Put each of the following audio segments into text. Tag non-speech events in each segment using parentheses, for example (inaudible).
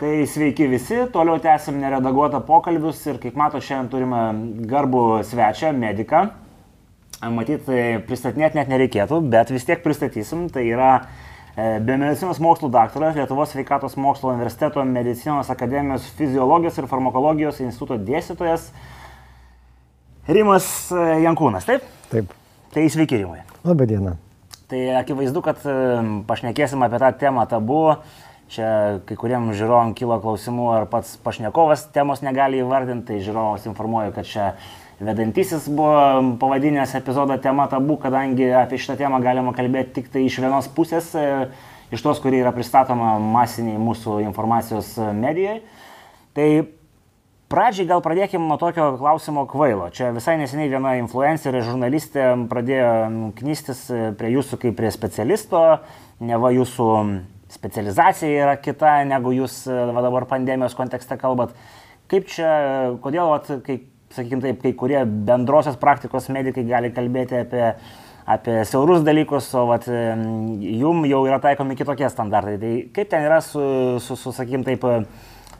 Tai sveiki visi, toliau tęsim neredaguotą pokalbius ir kaip mato, šiandien turime garbų svečią, mediką. Matyt, pristatinėti net nereikėtų, bet vis tiek pristatysim. Tai yra e, biomedicinos mokslų daktaras, Lietuvos sveikatos mokslo universiteto medicinos akademijos fiziologijos ir farmakologijos instituto dėstytojas Rimas e, Jankūnas, taip? Taip. Tai sveiki, Rimai. Labą dieną. Tai akivaizdu, kad e, pašnekėsim apie tą temą tabu Čia kai kuriem žiūrovom kilo klausimų, ar pats pašnekovas temos negali įvardinti, tai žiūrovas informuoju, kad čia vedantysis buvo pavadinęs epizodą tema tabu, kadangi apie šitą temą galima kalbėti tik tai iš vienos pusės, e, iš tos, kuri yra pristatoma masiniai mūsų informacijos medijai. Tai Pradžiai gal pradėkime nuo tokio klausimo kvailo. Čia visai neseniai viena influencerė, žurnalistė pradėjo knystis prie jūsų kaip prie specialisto, neva jūsų specializacija yra kita, negu jūs va, dabar pandemijos kontekste kalbat. Kaip čia, kodėl, vat, kai, sakykime taip, kai kurie bendrosios praktikos medikai gali kalbėti apie, apie siaurus dalykus, o vat, jum jau yra taikomi kitokie standartai. Tai kaip ten yra su, su, su sakykime taip,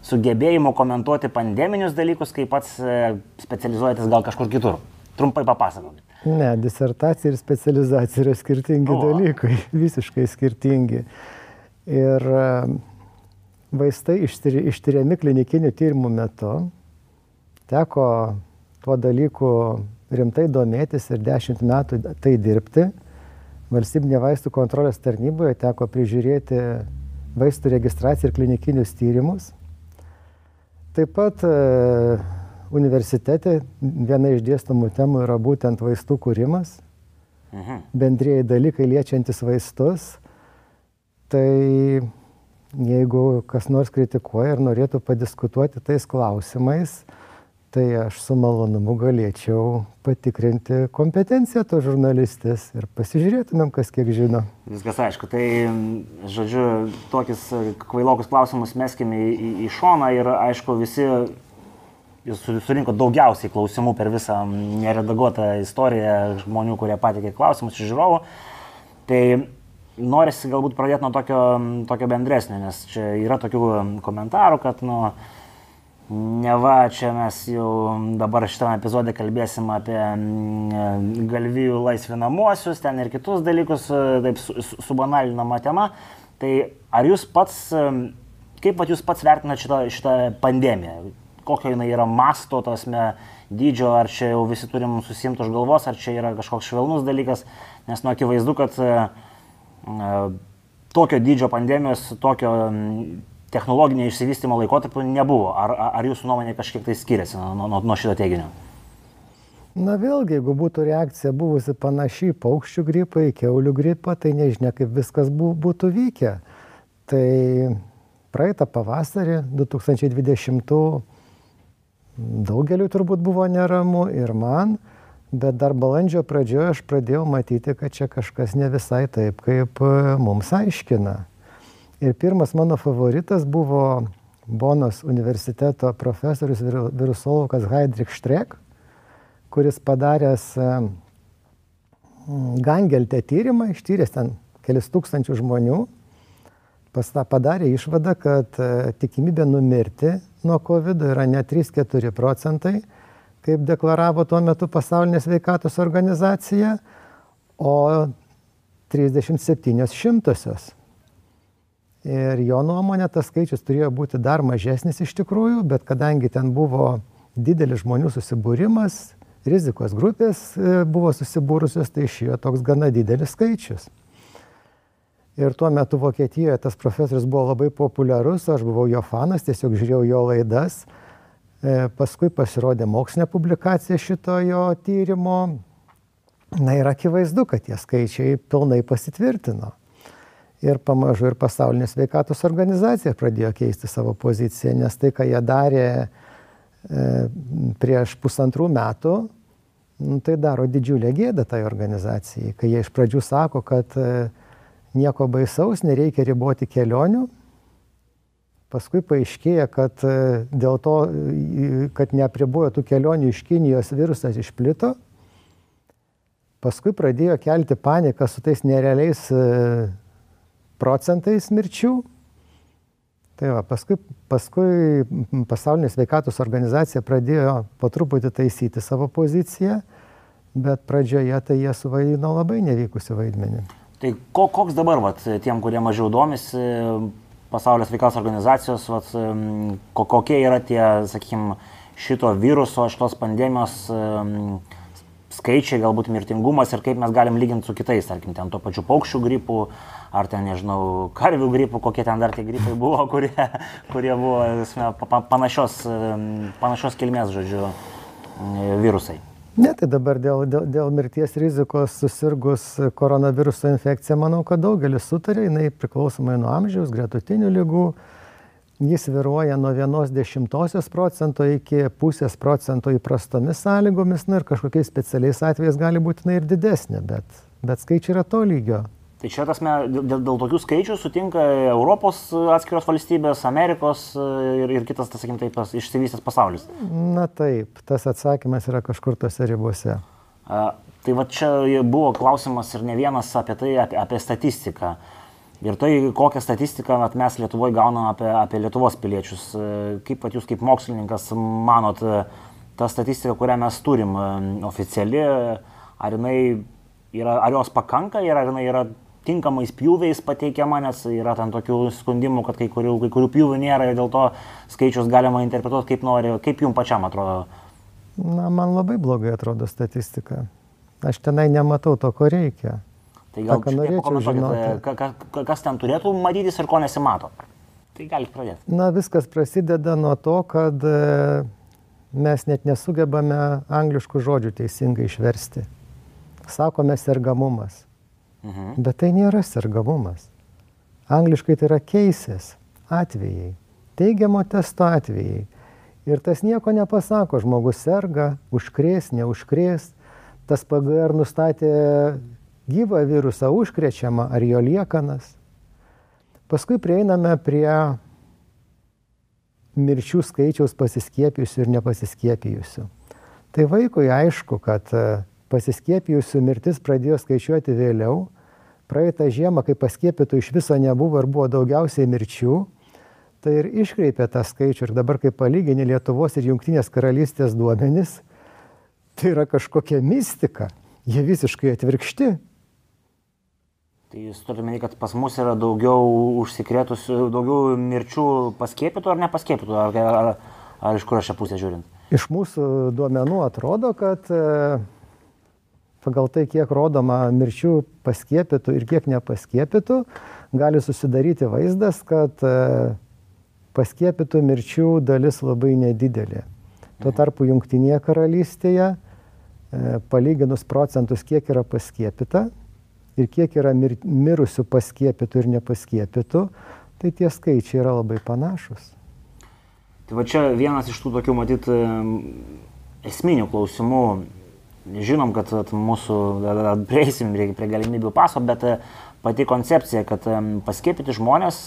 sugebėjimu komentuoti pandeminius dalykus, kai pats e, specializuojatis gal kažkur kitur? Trumpai papasakokit. Ne, disertacija ir specializacija yra skirtingi o. dalykai, (laughs) visiškai skirtingi. Ir e, vaistai ištyriami klinikinių tyrimų metu. Teko tuo dalyku rimtai domėtis ir dešimt metų tai dirbti. Valstybinė vaistų kontrolės tarnyboje teko prižiūrėti vaistų registraciją ir klinikinius tyrimus. Taip pat e, universitete viena iš dėstomų temų yra būtent vaistų kūrimas, mhm. bendrėjai dalykai liečiantis vaistus tai jeigu kas nors kritikuoja ir norėtų padiskutuoti tais klausimais, tai aš su malonumu galėčiau patikrinti kompetenciją to žurnalistės ir pasižiūrėtumėm, kas kiek žino. Viskas aišku, tai, žodžiu, tokius kvailokus klausimus meskime į, į, į šoną ir, aišku, visi jūs surinko daugiausiai klausimų per visą neredaguotą istoriją žmonių, kurie patikė klausimus iš žiūrovų. Tai norisi galbūt pradėti nuo tokio, tokio bendresnio, nes čia yra tokių komentarų, kad, nu, neva čia mes jau dabar šitame epizode kalbėsim apie galvijų laisvinamuosius, ten ir kitus dalykus, taip subanalinama tema. Tai ar jūs pats, kaip pat jūs pats vertinate šitą, šitą pandemiją? Kokio jinai yra masto, tasme, dydžio, ar čia jau visi turim susimti už galvos, ar čia yra kažkoks švelnus dalykas, nes nu akivaizdu, kad uh, tokio dydžio pandemijos, tokio technologinio išsivystimo laikotarpiu nebuvo. Ar, ar jūsų nuomonė kažkiek tai skiriasi nuo, nuo, nuo šito teiginio? Na vėlgi, jeigu būtų reakcija buvusi panaši į paukščių gripą, į keulių gripą, tai nežinia, kaip viskas būtų vykę. Tai praeitą pavasarį 2020 daugeliu turbūt buvo neramu ir man, bet dar balandžio pradžioje aš pradėjau matyti, kad čia kažkas ne visai taip, kaip e, mums aiškina. Ir pirmas mano favoritas buvo Bonos universiteto profesorius virusologas Heidrich Štrek, kuris padaręs e, Gangelte tyrimą, ištyręs ten kelis tūkstančių žmonių, padarė išvadą, kad e, tikimybė numirti nuo COVID yra ne 3-4 procentai, kaip deklaravo tuo metu pasaulinė sveikatos organizacija, o 37 šimtosios. Ir jo nuomonė tas skaičius turėjo būti dar mažesnis iš tikrųjų, bet kadangi ten buvo didelis žmonių susibūrimas, rizikos grupės e, buvo susibūrusios, tai išėjo toks gana didelis skaičius. Ir tuo metu Vokietijoje tas profesorius buvo labai populiarus, aš buvau jo fanas, tiesiog žiūrėjau jo laidas paskui pasirodė mokslinė publikacija šito jo tyrimo. Na ir akivaizdu, kad tie skaičiai pilnai pasitvirtino. Ir pamažu ir pasaulinė sveikatos organizacija pradėjo keisti savo poziciją, nes tai, ką jie darė e, prieš pusantrų metų, nu, tai daro didžiulę gėdą tai organizacijai, kai jie iš pradžių sako, kad e, nieko baisaus, nereikia riboti kelionių, Paskui paaiškėja, kad e, dėl to, kad neapribojo tų kelionių iš Kinijos virusas išplito. Paskui pradėjo kelti paniką su tais nerealiais e, procentais mirčių. Tai va, paskui, paskui pasaulinė sveikatos organizacija pradėjo po truputį taisyti savo poziciją, bet pradžioje tai jie suvaidino labai nevykusi vaidmenį. Tai ko, koks dabar, vat, tiem, kurie mažiau domisi, pasaulio sveikatos organizacijos, vat, ko, kokie yra tie, sakykime, šito viruso, šitos pandemijos skaičiai, galbūt mirtingumas ir kaip mes galim lyginti su kitais, tarkim, ten to pačiu paukščių gripų, ar ten, nežinau, karvių gripų, kokie ten dar tie gripai (laughs) buvo, kurie, kurie buvo esmė, panašios, panašios kilmės, žodžiu, virusai. Ne, tai dabar dėl, dėl, dėl mirties rizikos susirgus koronaviruso infekcija, manau, kad daugelis sutarė, jinai priklausomai nuo amžiaus, gretutinių lygų, jis viruoja nuo vienos dešimtosios procento iki pusės procento įprastomis sąlygomis, na ir kažkokiais specialiais atvejais gali būti ir didesnė, bet, bet skaičiai yra to lygio. Tai čia tasme, dėl, dėl tokių skaičių sutinka Europos atskiros valstybės, Amerikos ir, ir kitas, tas, sakykim, taip, išsivystęs pasaulis. Na taip, tas atsakymas yra kažkur tose ribose. A, tai va čia buvo klausimas ir ne vienas apie tai, apie, apie statistiką. Ir tai, kokią statistiką at, mes Lietuvoje gauname apie, apie Lietuvos piliečius. E, kaip pat jūs kaip mokslininkas manot, e, ta statistika, kurią mes turim e, oficiali, ar, jinai yra, ar jos pakanka ir ar jinai yra tinkamais pjūviais pateikiama, nes yra ten tokių skundimų, kad kai kurių, kai kurių pjūvių nėra ir dėl to skaičius galima interpretuoti kaip nori. Kaip jums pačiam atrodo? Na, man labai blogai atrodo statistika. Aš tenai nematau to, ko reikia. Tai gal ką norėčiau žinoti. Ka, ka, kas ten turėtų matytis ir ko nesimato? Tai galite pradėti. Na, viskas prasideda nuo to, kad e, mes net nesugebame angliškų žodžių teisingai išversti. Sakome sergamumas. Mhm. Bet tai nėra sergamumas. Angliškai tai yra keisės atvejai, teigiamo testo atvejai. Ir tas nieko nepasako, žmogus serga, užkrės, neužkrės. Tas PGR nustatė gyvą virusą užkrečiamą ar jo liekanas. Paskui prieiname prie mirčių skaičiaus pasiskiepijusių ir nepasiskiepijusių. Tai vaikui aišku, kad e, pasiskiepijusių mirtis pradėjo skaičiuoti vėliau. Praeitą žiemą, kai paskiepytų iš viso nebuvo ir buvo daugiausiai mirčių, tai ir iškreipė tą skaičių. Ir dabar, kai palygini Lietuvos ir Junktinės karalystės duomenis, tai yra kažkokia mistika. Jie visiškai atvirkšti. Tai jūs minėti, kad pas mus yra daugiau užsikrėtusių, daugiau mirčių paskėpytų ar nepaskėpytų, ar, ar, ar iš kur aš šią pusę žiūrint? Iš mūsų duomenų atrodo, kad e, pagal tai, kiek rodoma mirčių paskėpytų ir kiek nepaskėpytų, gali susidaryti vaizdas, kad e, paskėpytų mirčių dalis labai nedidelė. Tuo mhm. tarpu Junktinėje karalystėje, e, palyginus procentus, kiek yra paskėpyta, ir kiek yra mir, mirusių paskiepytų ir nepaskiepytų, tai tie skaičiai yra labai panašus. Tai va čia vienas iš tų tokių, matyt, esminių klausimų. Žinom, kad mūsų, prieisim prie galimybių paso, bet pati koncepcija, kad paskiepyti žmonės,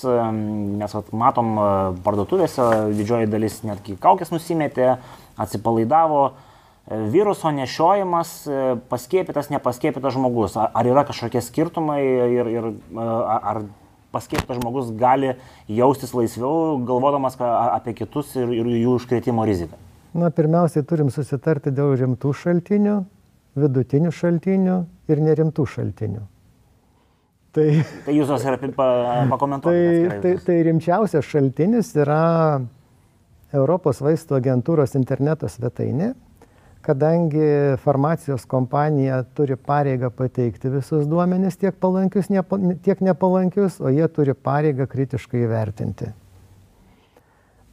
nes vat, matom parduotuvėse, didžioji dalis netgi kaukės nusimetė, atsipalaidavo, viruso nešiojimas e, paskiepytas, nepaskiepytas žmogus. Ar yra kažkokie skirtumai ir, ir e, ar paskiepytas žmogus gali jaustis laisviau, galvodamas apie kitus ir, ir jų užkrėtimo riziką? Na, pirmiausiai turim susitarti dėl rimtų šaltinių, vidutinių šaltinių ir nerimtų šaltinių. Tai, tai jūs tos yra pakomentuoti. Tai, tai, tai rimčiausias šaltinis yra Europos vaistų agentūros interneto svetainė, kadangi farmacijos kompanija turi pareigą pateikti visus duomenis, tiek palankius, tiek nepalankius, o jie turi pareigą kritiškai įvertinti.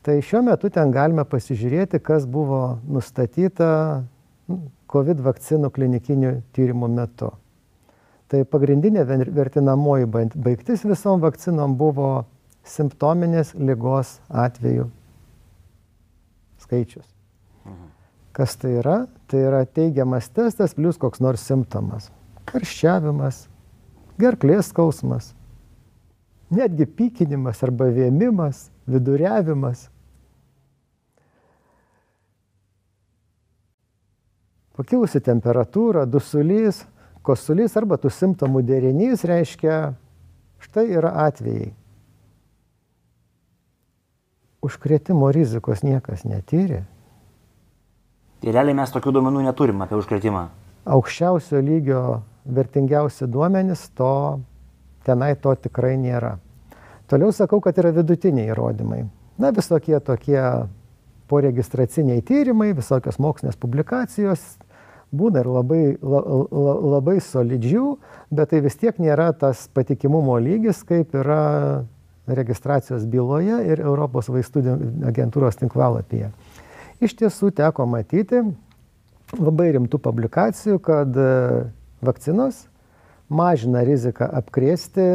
Tai šiuo metu ten galime pasižiūrėti, kas buvo nustatyta nu, COVID vakcinų klinikinių tyrimų metu. Tai pagrindinė vertinamoji baigtis visom vakcinom buvo simptominės lygos atvejų skaičius. Kas tai yra? Tai yra teigiamas testas plus koks nors simptomas. Karščiavimas, gerklės skausmas, netgi pykinimas arba vėmimas, viduriavimas. Pakilusi temperatūra, dusulys, kosulys arba tų simptomų derinys reiškia, štai yra atvejai. užkrėtimo rizikos niekas netyrė. Tai realiai mes tokių duomenų neturim apie užkretimą. Aukščiausio lygio vertingiausi duomenys, to tenai to tikrai nėra. Toliau sakau, kad yra vidutiniai įrodymai. Na, visokie tokie poregistraciniai tyrimai, visokios mokslinės publikacijos, būna ir labai, la, la, labai solidžių, bet tai vis tiek nėra tas patikimumo lygis, kaip yra registracijos byloje ir Europos vaistų agentūros tinklalapyje. Iš tiesų teko matyti labai rimtų publikacijų, kad e, vakcinos mažina riziką apkrėsti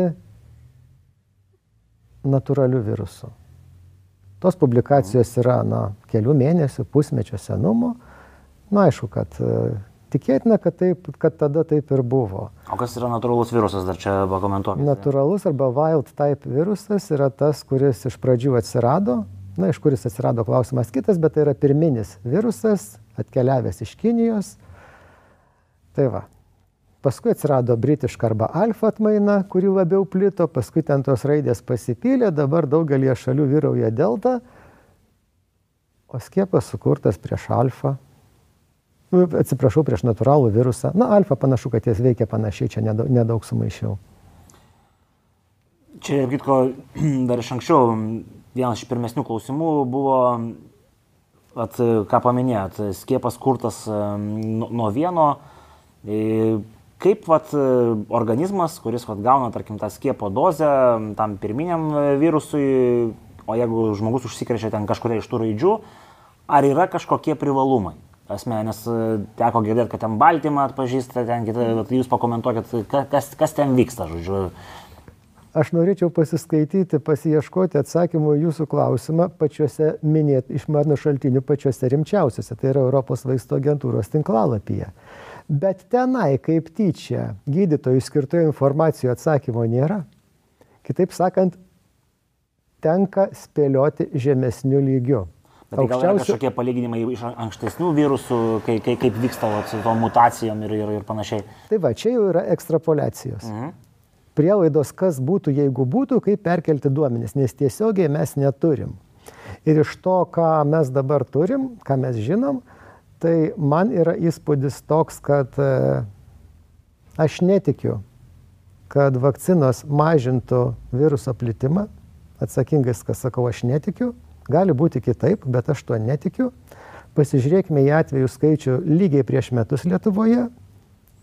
natūralių virusų. Tos publikacijos yra na, kelių mėnesių, pusmečio senumo. Na, aišku, kad e, tikėtina, kad, taip, kad tada taip ir buvo. O kas yra natūralus virusas, dar čia pakomentuokite. Natūralus arba wild type virusas yra tas, kuris iš pradžių atsirado. Na, iš kuris atsirado klausimas kitas, bet tai yra pirminis virusas, atkeliavęs iš Kinijos. Tai va, Paskui atsirado britiška arba alfa atmaina, kuri labiau plito, paskui ten tos raidės pasipylė, dabar daugelie šalių vyrauja delta, o skiepas sukurtas prieš alfa. Nu, atsiprašau, prieš natūralų virusą. Na, alfa panašu, kad jis veikia panašiai, čia nedaug, nedaug sumaišiau. Čia, kitko, (clears throat) dar iš anksčiau vienas iš pirmesnių klausimų buvo, at, ką paminėjot, skiepas kurtas nuo vieno kaip vat, organizmas, kuris vat, gauna, tarkim, tą skiepo dozę tam pirminiam e, virusui, o jeigu žmogus užsikrečia ten kažkuria iš tų raidžių, ar yra kažkokie privalumai? Asme, nes e, teko girdėti, kad ten baltymą atpažįsta, ten kitą, jūs pakomentuokit, kas, kas ten vyksta, žodžiu. Aš norėčiau pasiskaityti, pasieškoti atsakymų jūsų klausimą pačiuose minėt, iš mano šaltinių pačiuose rimčiausiuose, tai yra Europos vaisto agentūros tinklalapyje. Bet tenai kaip tyčia gydytojų skirtoje informacijoje atsakymo nėra. Kitaip sakant, tenka spėlioti žemesniu lygiu. Bet tai gal kažkokie palyginimai iš ankstesnių virusų, kai, kai, kaip vyksta va, su tom mutacijom ir, ir, ir panašiai. Tai va, čia jau yra ekstrapolacijos. Mhm. Prielaidos, kas būtų, jeigu būtų, kaip perkelti duomenis, nes tiesiogiai mes neturim. Ir iš to, ką mes dabar turim, ką mes žinom, Tai man yra įspūdis toks, kad e, aš netikiu, kad vakcinos mažintų viruso plitimą. Atsakingas, kas sakau, aš netikiu. Gali būti kitaip, bet aš tuo netikiu. Pasižiūrėkime į atvejų skaičių lygiai prieš metus Lietuvoje.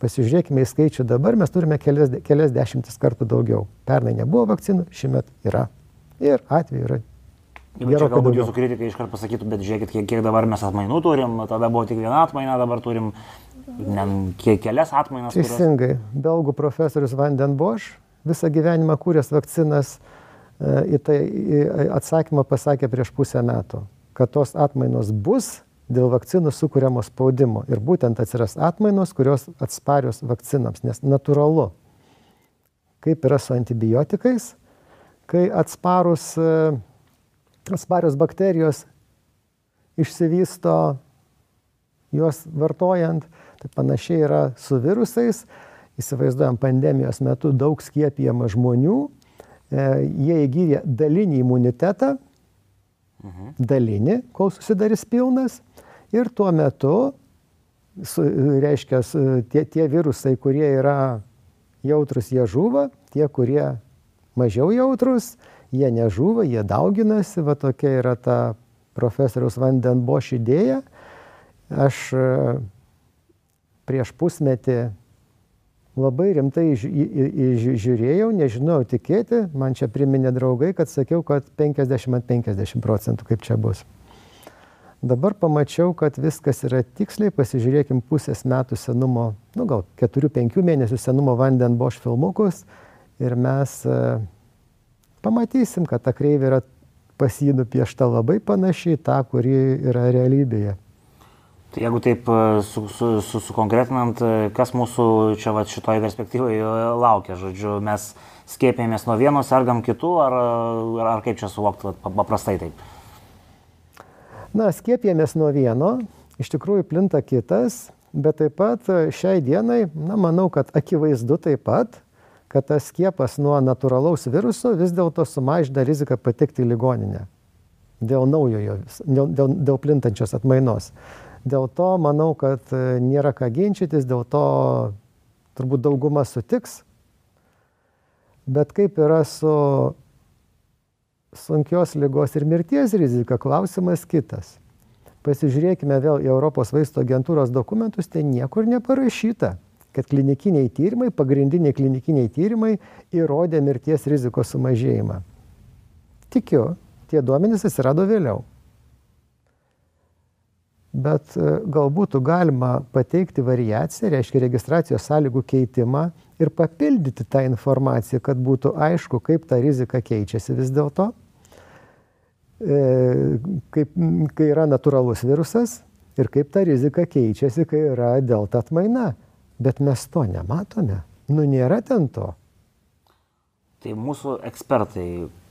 Pasižiūrėkime į skaičių dabar, mes turime kelias, kelias dešimtis kartų daugiau. Pernai nebuvo vakcinų, šiemet yra. Ir atvejų yra Gerokai galbūt jūsų kritikai iškart pasakytų, bet žiūrėkit, kiek, kiek dabar mes atmainų turim, tada buvo tik viena atmaina, dabar turim ne, kiek, kelias atmainas. Teisingai. Kurios... Belgų profesorius Vanden Bosch visą gyvenimą kūręs vakcinas į tai atsakymą pasakė prieš pusę metų, kad tos atmainos bus dėl vakcinų sukūriamo spaudimo. Ir būtent atsiras atmainos, kurios atsparios vakcinams, nes natūralu, kaip yra su antibiotikais, kai atsparus uh, atsparios bakterijos išsivysto juos vartojant. Tai panašiai yra su virusais. Įsivaizduojam, pandemijos metu daug skiepijama žmonių, e, jie įgyja dalinį imunitetą, mhm. dalinį, kol susidarys pilnas. Ir tuo metu, su, reiškia, tie, tie virusai, kurie yra jautrus, jie žuva, tie, kurie mažiau jautrus, jie nežuvo, jie dauginasi, va tokia yra ta profesoriaus Vandenboš idėja. Aš e, prieš pusmetį labai rimtai žiūrėjau, nežinau tikėti, man čia priminė draugai, kad sakiau, kad 50 ant 50 procentų kaip čia bus. Dabar pamačiau, kad viskas yra tiksliai, pasižiūrėkim pusės metų senumo, nu gal 4-5 mėnesių senumo Vandenboš filmukus ir mes uh, pamatysim, kad ta kreivė yra pas jį nupiešta labai panašiai tą, kuri yra realybėje. Tai jeigu taip e, su, su, su, sukonkretinant, e, kas mūsų čia va, šitoje perspektyvoje laukia, žodžiu, mes skiepėmės nuo vieno, sergam kitų, ar, ar kaip čia suvokti paprastai taip? Na, skiepėmės nuo vieno, iš tikrųjų plinta kitas, bet taip pat šiai dienai, na, manau, kad akivaizdu taip pat, kad tas skiepas nuo natūralaus viruso vis dėlto sumažina riziką patekti į ligoninę. dėl naujojo, dėl, dėl, dėl plintančios atmainos. Dėl to manau, kad e, nėra ką ginčytis, dėl to turbūt dauguma sutiks. Bet kaip yra su sunkios lygos ir mirties rizika, klausimas kitas. Pasižiūrėkime vėl į Europos vaisto agentūros dokumentus, ten niekur neparašyta, kad klinikiniai tyrimai, pagrindiniai klinikiniai tyrimai įrodė mirties rizikos sumažėjimą. Tikiu, tie duomenys atsirado vėliau. Bet e, galbūt galima pateikti variaciją, reiškia registracijos sąlygų keitimą ir papildyti tą informaciją, kad būtų aišku, kaip ta rizika keičiasi vis dėlto, e, kai yra natūralus virusas ir kaip ta rizika keičiasi, kai yra delta atmaina. Bet mes to nematome. Nu, nėra ten to. Tai mūsų ekspertai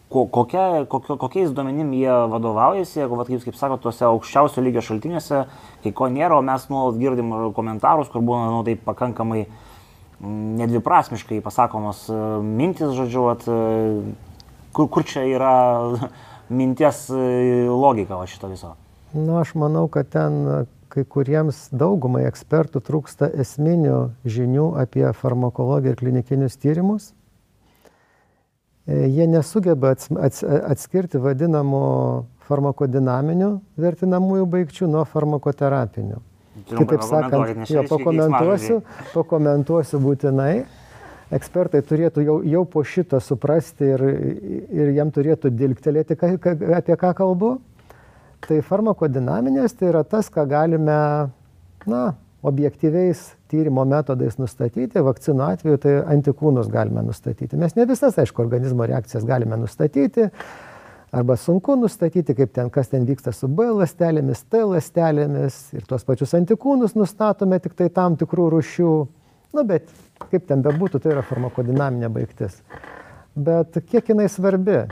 kokia, kokio, kokiais duomenim jie vadovaujasi, jeigu, vat, kaip, kaip sako, tuose aukščiausio lygio šaltiniuose, kai ko nėra, o mes nuolat girdim komentarus, kur būna, nu, taip pakankamai mm, nedviprasmiškai pasakomos e, mintis, žodžiu, at, e, kur, kur čia yra (laughs) minties e, logika šito viso? Na, nu, aš manau, kad ten kai kuriems daugumai ekspertų trūksta esminių žinių apie farmakologiją ir klinikinius tyrimus jie nesugeba atskirti vadinamų farmakodinaminių vertinamųjų baigčių nuo farmakoterapinių. Kitaip sakant, jo pakomentuosiu, pakomentuosiu būtinai. Ekspertai turėtų jau, jau po šito suprasti ir, ir jam turėtų dilgtelėti, apie ką kalbu. Tai farmakodinaminės tai yra tas, ką galime, na, objektyviais tyrimo metodais nustatyti, vakcinų atveju tai antikūnus galime nustatyti. Mes ne visas, aišku, organizmo reakcijas galime nustatyti, arba sunku nustatyti, kaip ten, kas ten vyksta su B lastelėmis, T lastelėmis ir tuos pačius antikūnus nustatome tik tai tam tikrų rušių. Nu, bet kaip ten bebūtų, tai yra farmakodinaminė baigtis. Bet kiek jinai svarbi?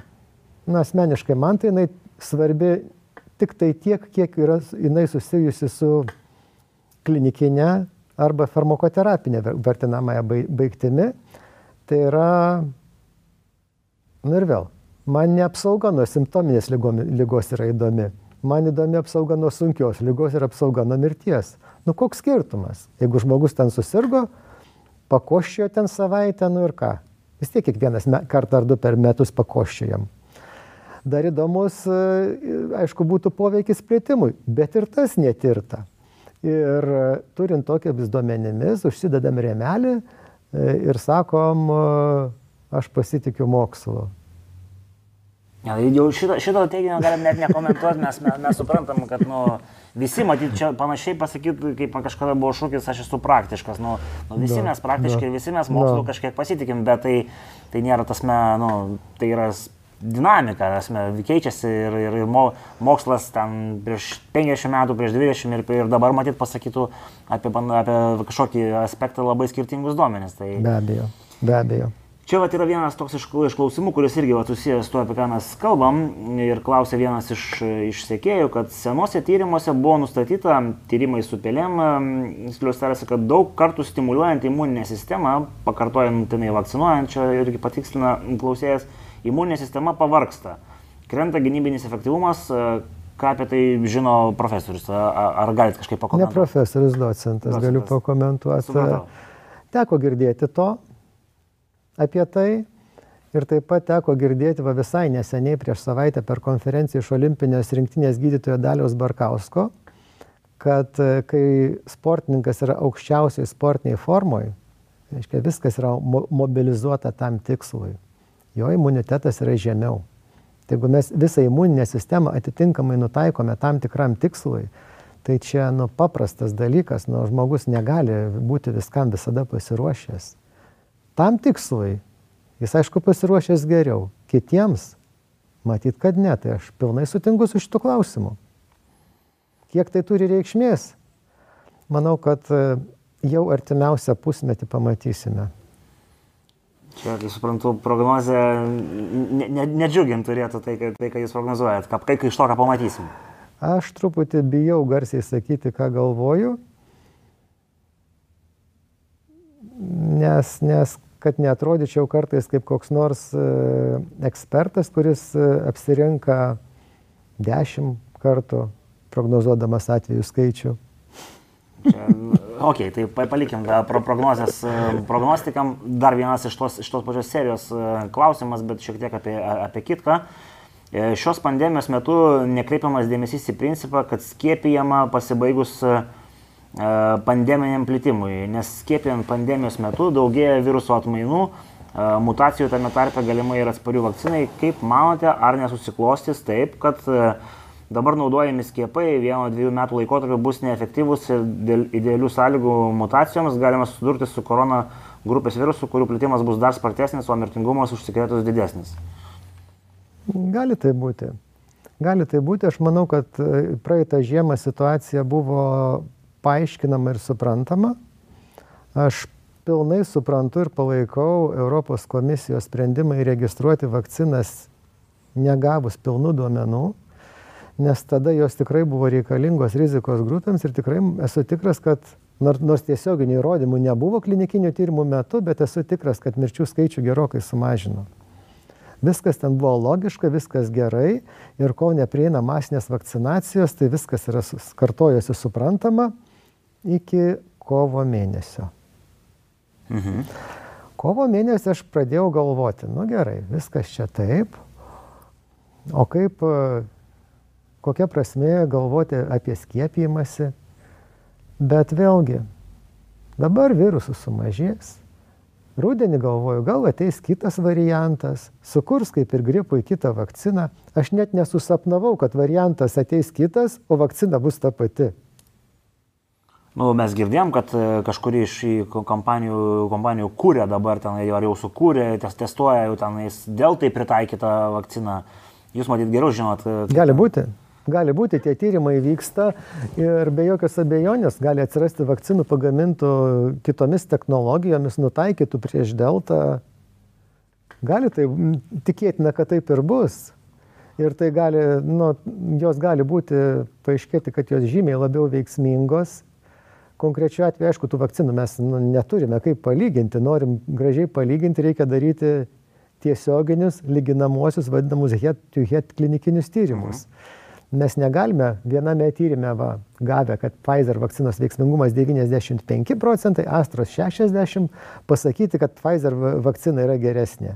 Na, asmeniškai man tai jinai svarbi tik tai tiek, kiek yra jinai susijusi su klinikinė arba farmakoterapinė vertinamąją baigtimi. Tai yra, nu ir vėl, man ne apsauga nuo simptominės lygos yra įdomi. Man įdomi apsauga nuo sunkios lygos ir apsauga nuo mirties. Nu koks skirtumas? Jeigu žmogus ten susirgo, pakoščiojo ten savaitę, nu ir ką? Vis tiek kiekvienas kartą ar du per metus pakoščiojam. Dar įdomus, e, aišku, būtų poveikis plėtimui, bet ir tas netirta. Ir turint tokiamis duomenimis, užsidedam rėmelį e, ir sakom, e, aš pasitikiu mokslu. Ja, jau šito, šito teiginio galim net nekomentuoti, mes, mes, mes suprantam, kad nu, visi, matyt, čia panašiai pasakyti, kaip kažkada buvo šūkis, aš esu praktiškas. Nu, nu, visi da, mes praktiškai, da, visi mes mokslu da. kažkiek pasitikim, bet tai, tai nėra tas, me, nu, tai yra dinamika, esmė, keičiasi ir, ir, ir mo, mokslas ten prieš 50 metų, prieš 20 ir, ir dabar matyt pasakytų apie, apie kažkokį aspektą labai skirtingus duomenis. Tai... Be abejo, be abejo. Čia vat, yra vienas toks iš klausimų, kuris irgi vat, susijęs su tuo, apie ką mes kalbam. Ir klausė vienas iš, iš sėkėjų, kad senuose tyrimuose buvo nustatyta tyrimai su pelėm, sklius tarasi, kad daug kartų stimuliuojant imuninę sistemą, pakartojant tenai vakcinuojančią irgi patikslina klausėjas, imuninė sistema pavarksta, krenta gynybinis efektyvumas, e, ką apie tai žino profesorius, ar galite kažkaip pakomentuoti? Ne profesorius, docentas, docentas. galiu pakomentuoti. Supratau. Teko girdėti to apie tai ir taip pat teko girdėti va visai neseniai prieš savaitę per konferenciją iš olimpinės rinktinės gydytojo Daliaus Barkausko, kad e, kai sportininkas yra aukščiausiai sportiniai formoje, reiškia, viskas yra mobilizuota tam tikslui jo imunitetas yra žemiau. Tai jeigu mes visą imuninę sistemą atitinkamai nutaikome tam tikram tikslui, tai čia nu, paprastas dalykas, nu, žmogus negali būti viskam visada pasiruošęs. Tam tikslui jis aišku pasiruošęs geriau, kitiems matyt, kad ne, tai aš pilnai sutinku su šitu klausimu. Kiek tai turi reikšmės? Manau, kad e, jau artimiausią pusmetį pamatysime. Čia, kai suprantu, prognozė ne, ne, nedžiugint turėtų tai, tai, ką jūs prognozuojat, ką, kai iš to, ką pamatysim. Aš truputį bijau garsiai sakyti, ką galvoju, nes, nes kad neatrodyčiau kartais kaip koks nors e, ekspertas, kuris e, apsirinka dešimt kartų prognozuodamas atvejų skaičių. Čia, ok, tai palikim pro prognozes prognostikam. Dar vienas iš tos, iš tos pačios serijos klausimas, bet šiek tiek apie, apie kitką. E, šios pandemijos metu nekreipiamas dėmesys į principą, kad skiepijama pasibaigus pandeminiam plitimui, nes skiepijant pandemijos metu daugėja viruso atmainų, mutacijų tame tarpe galimai ir atsparių vakcinai. Kaip manote, ar nesusiklostys taip, kad dabar naudojami skiepai vieno dviejų metų laikotarpiu bus neefektyvūs ir dėl idealių sąlygų mutacijoms galima susidurti su korona grupės virusu, kurių plitimas bus dar spartesnis, o mirtingumas užsikrėtus didesnis? Gali tai būti. Gali tai būti, aš manau, kad e, praeitą žiemą situacija buvo paaiškinama ir suprantama. Aš pilnai suprantu ir palaikau Europos komisijos sprendimą įregistruoti vakcinas negavus pilnų duomenų, nes tada jos tikrai buvo reikalingos rizikos grupėms ir tikrai esu tikras, kad nors tiesioginių įrodymų nebuvo klinikinių tyrimų metu, bet esu tikras, kad mirčių skaičių gerokai sumažino. Viskas ten buvo logiška, viskas gerai ir kol neprieina masinės vakcinacijos, tai viskas yra kartojosi suprantama iki kovo mėnesio. Mhm. Kovo mėnesį aš pradėjau galvoti, nu gerai, viskas čia taip, o kaip, kokia prasme galvoti apie skiepijimąsi, bet vėlgi, dabar virusų sumažės, Rūdienį galvoju, gal ateis kitas variantas, sukurs kaip ir gripui kitą vakciną. Aš net nesusapnavau, kad variantas ateis kitas, o vakcina bus ta pati. Nu, mes girdėjom, kad e, kažkuri iš kompanijų, kompanijų kūrė dabar ten, ar jau sukūrė, tes, testuoja jau tenais dėl tai pritaikytą vakciną. Jūs matyt geriau žinot. E, gali būti. Gali būti, tie tyrimai vyksta ir be jokios abejonės gali atsirasti vakcinų pagamintų kitomis technologijomis, nutaikytų prieš deltą. Gali tai, tikėtina, kad taip ir bus. Ir tai gali, nu, jos gali būti, paaiškėti, kad jos žymiai labiau veiksmingos konkrečiu atveju, aišku, tų vakcinų mes nu, neturime kaip palyginti, norim gražiai palyginti, reikia daryti tiesioginius lyginamosius vadinamus head-to-head -head klinikinius tyrimus. Mhm. Mes negalime viename tyrimė va, gavę, kad Pfizer vakcinos veiksmingumas 95 procentai, Astros 60, pasakyti, kad Pfizer vakcina yra geresnė.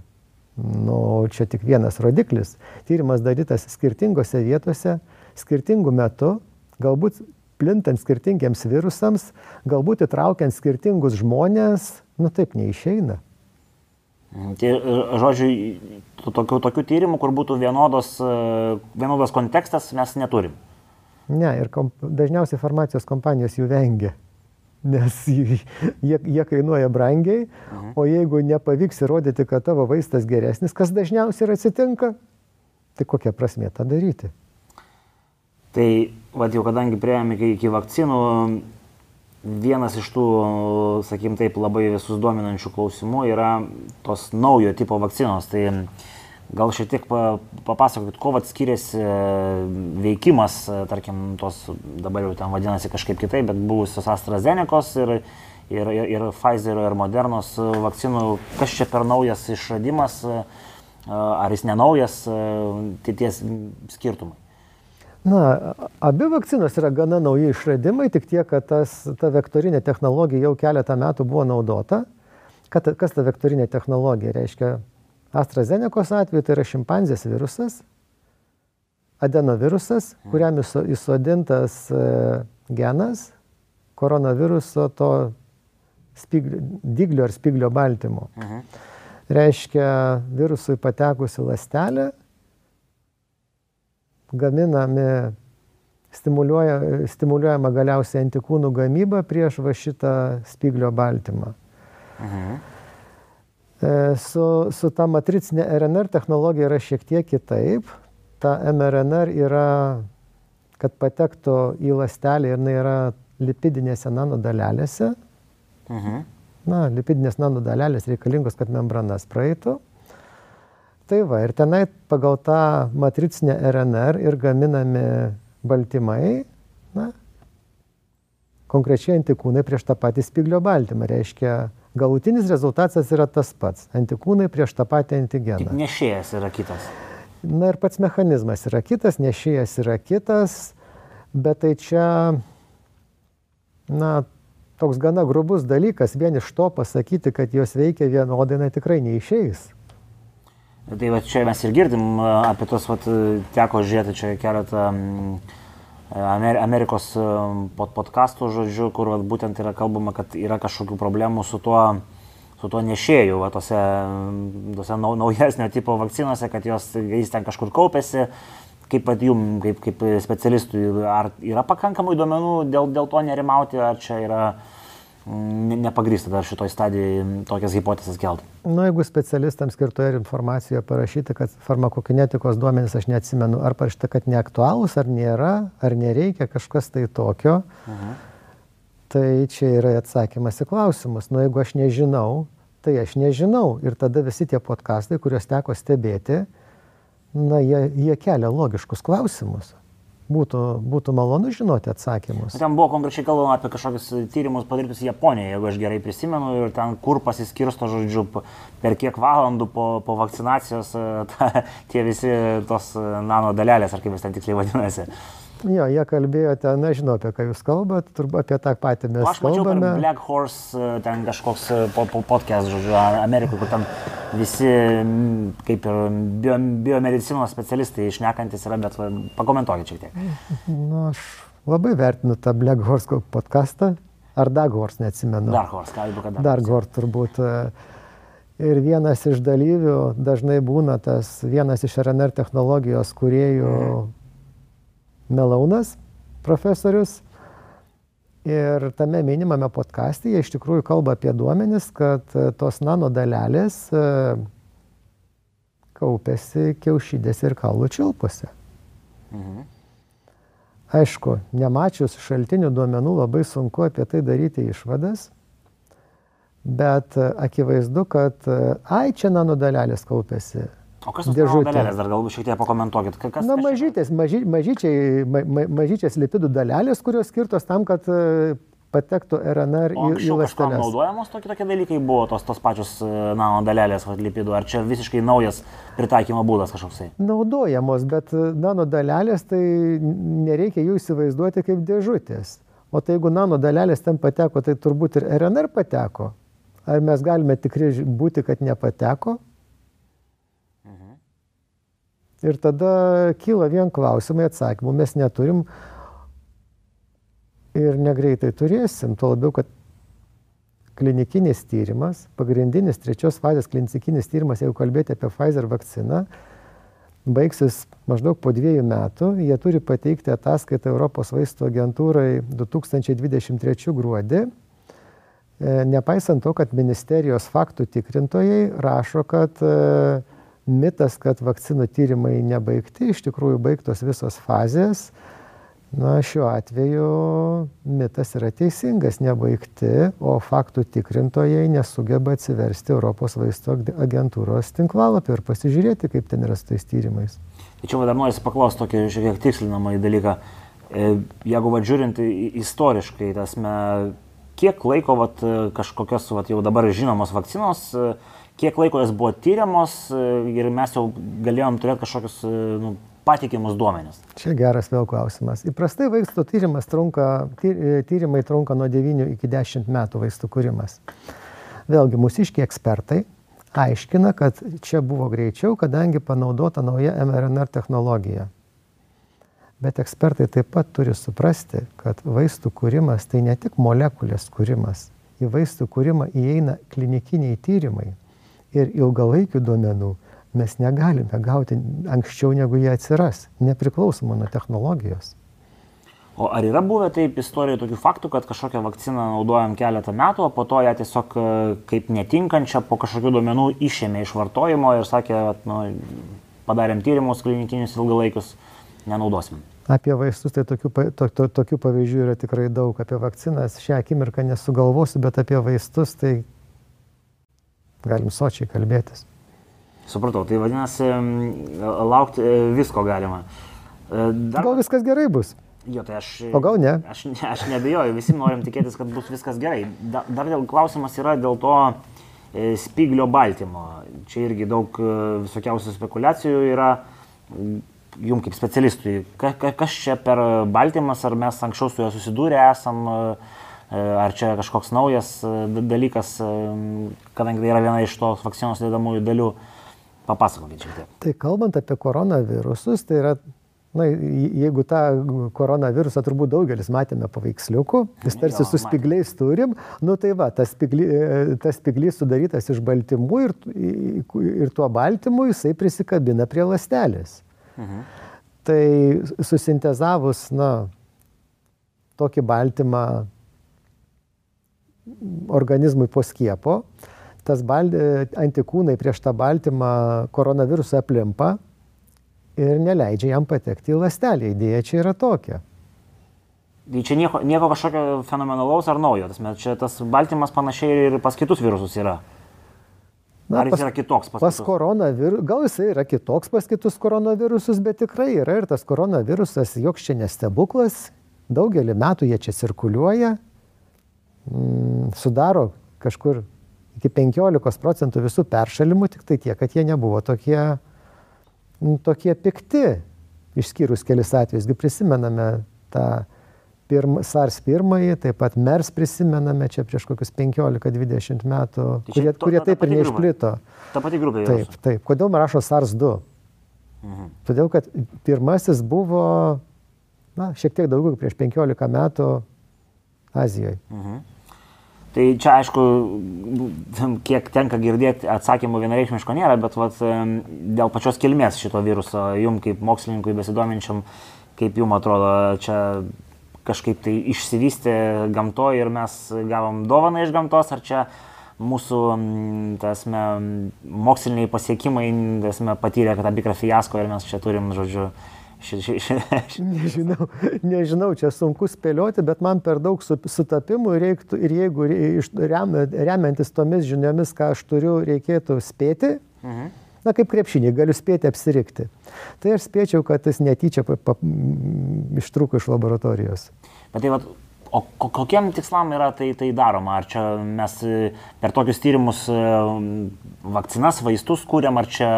Nu, čia tik vienas rodiklis. Tyrimas darytas skirtingose vietose, skirtingų metų, galbūt plintant skirtingiems virusams, galbūt įtraukiant skirtingus žmonės, nu taip neišeina. Tai, žodžiu, tokių, tokių tyrimų, kur būtų vienodos, e, vienodas kontekstas, mes neturim. Ne, ir kom, dažniausiai farmacijos kompanijos jų vengia, nes jie, jie kainuoja brangiai, mhm. o jeigu nepavyks įrodyti, kad tavo vaistas geresnis, kas dažniausiai ir atsitinka, tai kokia prasmė tą daryti? Tai, vad jau kadangi prieėmė iki, iki vakcinų, vienas iš tų, sakykim taip, labai visus dominančių klausimų yra tos naujo tipo vakcinos. Tai gal šiek tiek papasakokit, kuo skiriasi veikimas, tarkim, tos dabar jau ten vadinasi kažkaip kitaip, bet buvusios AstraZenecos ir, ir, ir, ir Pfizerio ir Modernos vakcinų, kas čia per naujas išradimas, ar jis nenaujas, tai tie skirtumai. Na, abi vakcinos yra gana nauji išradimai, tik tiek, kad tas, ta vektorinė technologija jau keletą metų buvo naudota. Kad, kas ta vektorinė technologija reiškia? AstraZenecos atveju tai yra šimpanzės virusas, adenovirusas, kuriam įsodintas e, genas koronaviruso to spiglio, diglio ar spiglio baltymo. Mhm. Reiškia, virusui patekusi lastelė gaminami, stimuliuoja, stimuliuojama galiausiai antikūnų gamyba prieš va šitą spiglio baltymą. Mhm. E, su, su ta matricinė RNR technologija yra šiek tiek kitaip. Ta mRNR yra, kad patektų į lastelį ir jinai yra lipidinėse nanodalelėse. Mhm. Na, lipidinės nanodalelės reikalingos, kad membranas praeitų. Tai va, ir tenai pagal tą matricinę RNR ir gaminami baltymai, na, konkrečiai antikūnai prieš tą patį spiglio baltymą. Reiškia, galutinis rezultatas yra tas pats - antikūnai prieš tą patį antigeną. Tik nešėjas yra kitas. Na ir pats mechanizmas yra kitas, nešėjas yra kitas, bet tai čia, na, toks gana grubus dalykas, vien iš to pasakyti, kad jos veikia vienodai, na tikrai neišeis. Tai va čia mes ir girdim apie tos, va, teko žiūrėti čia keletą Amer Amerikos pod podkastų, žodžiu, kur va, būtent yra kalbama, kad yra kažkokių problemų su tuo, su tuo nešėju, va, tose, tose naujesnio tipo vakcinose, kad jos, jis ten kažkur kaupėsi. Kaip pat jum, kaip, kaip specialistui, ar yra pakankamai duomenų dėl, dėl to nerimauti, ar čia yra uh, nepagrįsta dar šitoj stadijai tokias hipotezes kelti. Na, nu, jeigu specialistams skirtoje informacijoje parašyta, kad farmakokinetikos duomenys, aš neatsimenu, ar parašyta, kad neaktualūs, ar nėra, ar nereikia kažkas tai tokio, uh mhm. tai čia yra atsakymas į klausimus. Na, nu, jeigu aš nežinau, tai aš nežinau. Ir tada visi tie podkastai, kuriuos teko stebėti, na, jie, jie kelia logiškus klausimus būtų, būtų malonu žinoti atsakymus. Ten buvo konkrečiai kalbama apie kažkokius tyrimus padarytus Japonijoje, jeigu aš gerai prisimenu, ir ten kur pasiskirsto, žodžiu, per kiek valandų po, po vakcinacijos (laughs) ta, tie visi tos nano dalelės, ar kaip jas ten tiksliai vadinasi. Jo, jie kalbėjo ten, nežinau apie ką jūs kalbate, turbūt apie tą patį mes Aš mačiau kalbame. Black Horse, e, ten kažkoks e, po, po podcast, žodžiu, Amerikoje, kur ten visi kaip ir bio, biomedicinos specialistai išnekantis yra, bet pakomentuokit šiek tiek. Nu, aš labai vertinu tą Black Horse podcastą, ar Dark Horse, neatsimenu. Dark Horse, ką jau kad Dark Horse turbūt. E, ir vienas iš dalyvių dažnai būna tas vienas iš RNR technologijos kuriejų mm Melaunas, profesorius. Ir tame minimame podkastė jie iš tikrųjų kalba apie duomenis, kad e, tos nanodalelės e, kaupiasi kiaušydėse ir kaulų čiulpuose. Mhm. Aišku, nemačius šaltinių duomenų labai sunku apie tai daryti išvadas, bet e, akivaizdu, kad ai čia nanodalelės kaupiasi, O kas tos dalelės, dar galbūt šiek tiek pakomentuokit. Kas Na, mažytės, mažy, mažyčiai, ma, ma, mažyčias lipidų dalelės, kurios skirtos tam, kad e, patektų RNR į, į ląsteles. Naudojamos tokie, tokie dalykai buvo tos, tos pačios e, nano dalelės lipidų, ar čia visiškai naujas pritaikymo būdas kažkoksai? Naudojamos, bet e, nano dalelės tai nereikia jų įsivaizduoti kaip dėžutės. O tai jeigu nano dalelės ten pateko, tai turbūt ir RNR pateko. Ar mes galime tikrai būti, kad nepateko? Ir tada kyla vien klausimai, atsakymų mes neturim ir negreitai turėsim, tuo labiau, kad klinikinis tyrimas, pagrindinis trečios fazės klinikinis tyrimas, jeigu kalbėti apie Pfizer vakciną, baigsis maždaug po dviejų metų. Jie turi pateikti ataskaitą Europos vaistų agentūrai 2023 gruodį. E, nepaisant to, kad ministerijos faktų tikrintojai rašo, kad e, mitas, kad vakcinų tyrimai nebaigti, iš tikrųjų baigtos visos fazės. Na, šiuo atveju mitas yra teisingas, nebaigti, o faktų tikrintojai nesugeba atsiversti Europos vaisto agentūros tinklalapį ir pasižiūrėti, kaip ten yra su tais tyrimais. Tačiau dar noriu paklausti tokį šiek tiek tikslinamą dalyką. E, jeigu va, žiūrint istoriškai, tasme, kiek laiko va, kažkokios va, jau dabar žinomos vakcinos kiek laiko jos buvo tyriamos e, ir mes jau galėjom turėti kažkokius e, nu, patikimus duomenis? Čia geras vėl klausimas. Įprastai vaistų tyrimas trunka, e, tyrimai trunka nuo 9 iki 10 metų vaistų kūrimas. Vėlgi, mūsiški ekspertai aiškina, kad čia buvo greičiau, kadangi panaudota nauja mRNR technologija. Bet ekspertai taip pat turi suprasti, kad vaistų kūrimas tai ne tik molekulės kūrimas. Į vaistų kūrimą įeina klinikiniai tyrimai ir ilgalaikių duomenų mes negalime gauti anksčiau, negu jie atsiras, nepriklausomai nuo technologijos. O ar yra buvę taip istorijoje tokių faktų, kad kažkokią vakciną naudojam keletą metų, o po to ją tiesiog e, kaip netinkančią po kažkokių duomenų išėmė iš vartojimo ir sakė, kad nu, padarėm tyrimus klinikinius ilgalaikius, nenaudosim? Apie vaistus tai tokių, to, to, tokių pavyzdžių yra tikrai daug. Apie vakcinas šią akimirką nesugalvosiu, bet apie vaistus tai galim sočiai kalbėtis. Supratau, tai vadinasi, laukti e, visko galima. E, dar... Gal viskas gerai bus? Jo, tai aš. O gal ne? Aš, aš nebejoju, visi norim tikėtis, kad bus viskas gerai. Da, dar dėl klausimas yra dėl to e, spiglio baltymo. Čia irgi daug visokiausių spekulacijų yra. jum kaip specialistui, ka, ka, kas čia per baltymas, ar mes anksčiau su juo susidūrę esam, ar čia kažkoks naujas dalykas, kadangi tai yra viena iš tos vakcinos dėdamųjų dalių. Papasakokit šiek tiek. Tai kalbant apie koronavirusus, tai yra Na, jeigu tą koronavirusą turbūt daugelis matėme paveiksliukų, jis tarsi su spigliais turim, nu tai va, tas, spigly, tas spiglys sudarytas iš baltymų ir, ir tuo baltymu jisai prisikabina prie lastelės. Mhm. Tai susintezavus, na, tokį baltymą organizmui po skiepo, tas bal, antikūnai prieš tą baltymą koronavirusą aplimpa ir neleidžia jam patekti į lastelį. Idėja čia yra tokia. Tai čia nieko, nieko kažkokio fenomenalaus ar naujo. Tas, čia tas baltymas panašiai ir pas kitus virusus yra. Na, ar jis pas, yra kitoks pas, pas koronavirusą? Gal jisai yra kitoks pas kitus koronavirusus, bet tikrai yra ir tas koronavirusas, joks čia nestebuklas. Daugelį metų jie čia cirkuliuoja, sudaro kažkur iki 15 procentų visų peršalimų, tik tai tiek, kad jie nebuvo tokie nu, tokie pikti, išskyrus kelis atvejus. Prisimename tą pirm, SARS pirmąjį, taip pat MERS prisimename čia prieš kokius 15-20 metų, tai kurie, to, kurie taip ir neišplito. Ta pati grupė. Taip, jūs. taip. Kodėl man rašo SARS 2? Mhm. Todėl, kad pirmasis buvo, na, šiek tiek daugiau prieš 15 metų Azijoje. Mhm. Tai čia aišku, kiek tenka girdėti, atsakymų vienareikšmiško nėra, bet vat, dėl pačios kilmės šito viruso, jum kaip mokslininkui besidominčiam, kaip jum atrodo, čia kažkaip tai išsivystė gamtoje ir mes gavom dovaną iš gamtos, ar čia mūsų tasme, moksliniai pasiekimai tasme, patyrė tam tikrą fiasko ir mes čia turim, žodžiu, Ši, ši, ši, (laughs) ši. Nežinau, nežinau, čia sunku spėlioti, bet man per daug sutapimų reiktų ir jeigu rem, remiantis tomis žiniomis, ką aš turiu, reikėtų spėti, mhm. na kaip krepšinį, galiu spėti apsirikti. Tai aš spėčiau, kad jis netyčia pa, pa, ištruko iš laboratorijos. Bet tai vat, O kokiem tikslam yra tai, tai daroma? Ar čia mes e, per tokius tyrimus e, vakcinas, vaistus kūrėm, ar čia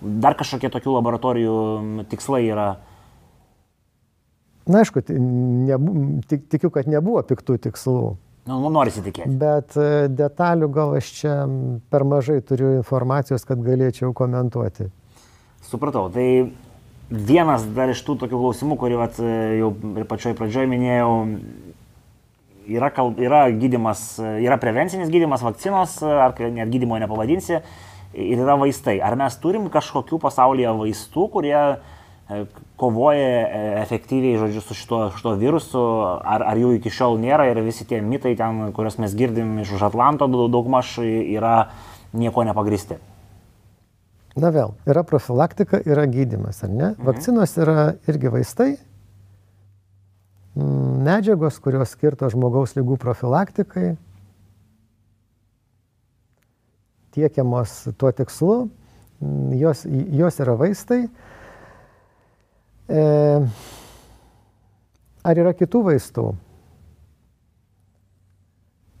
dar kažkokie tokių laboratorijų tikslai yra? Na, aišku, ne, tik, tikiu, kad nebuvo piktų tikslų. Nu, nu norisi tikėti. Bet e, detalių gal aš čia per mažai turiu informacijos, kad galėčiau komentuoti. Supratau. Tai vienas dar iš tų tokių klausimų, kurį vat, jau ir pačioj pradžioj minėjau, yra, kalb, yra gydimas, yra prevencinis gydimas vakcinos, ar net gydimo nepavadinsi ir yra vaistai. Ar mes turim kažkokių pasaulyje vaistų, kurie e, kovoja e, efektyviai, žodžiu, su šito, šito virusu, ar, ar jų iki šiol nėra ir visi tie mitai ten, kuriuos mes girdim iš už Atlanto daugmaž yra nieko nepagristi. Na vėl, yra profilaktika, yra gydimas, ar ne? Mhm. Vakcinos yra irgi vaistai, medžiagos, kurios skirtos žmogaus lygų profilaktikai, tiekiamos tuo tikslu, jos, jos yra vaistai. E, ar yra kitų vaistų?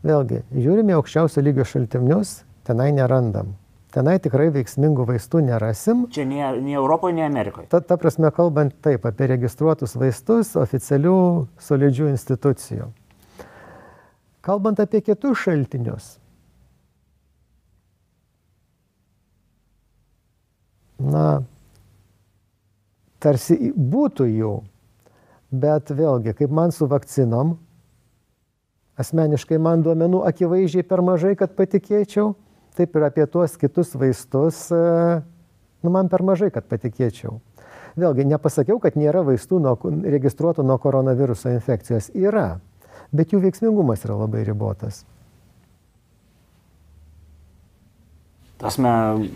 Vėlgi, žiūrime aukščiausio lygio šaltinius, tenai nerandam. Tenai tikrai veiksmingų vaistų nerasim. Čia nei, nei Europoje, nei Amerikoje. Ta, ta prasme, kalbant taip apie registruotus vaistus oficialių solidžių institucijų. Kalbant apie kitus šaltinius, na, tarsi būtų jų, bet vėlgi, kaip man su vakcinom, asmeniškai man duomenų akivaizdžiai per mažai, kad patikėčiau, taip ir apie tuos kitus vaistus, nu, man per mažai, kad patikėčiau. Vėlgi, nepasakiau, kad nėra vaistų nuo, registruotų nuo koronaviruso infekcijos. Yra, bet jų veiksmingumas yra labai ribotas. Tasme,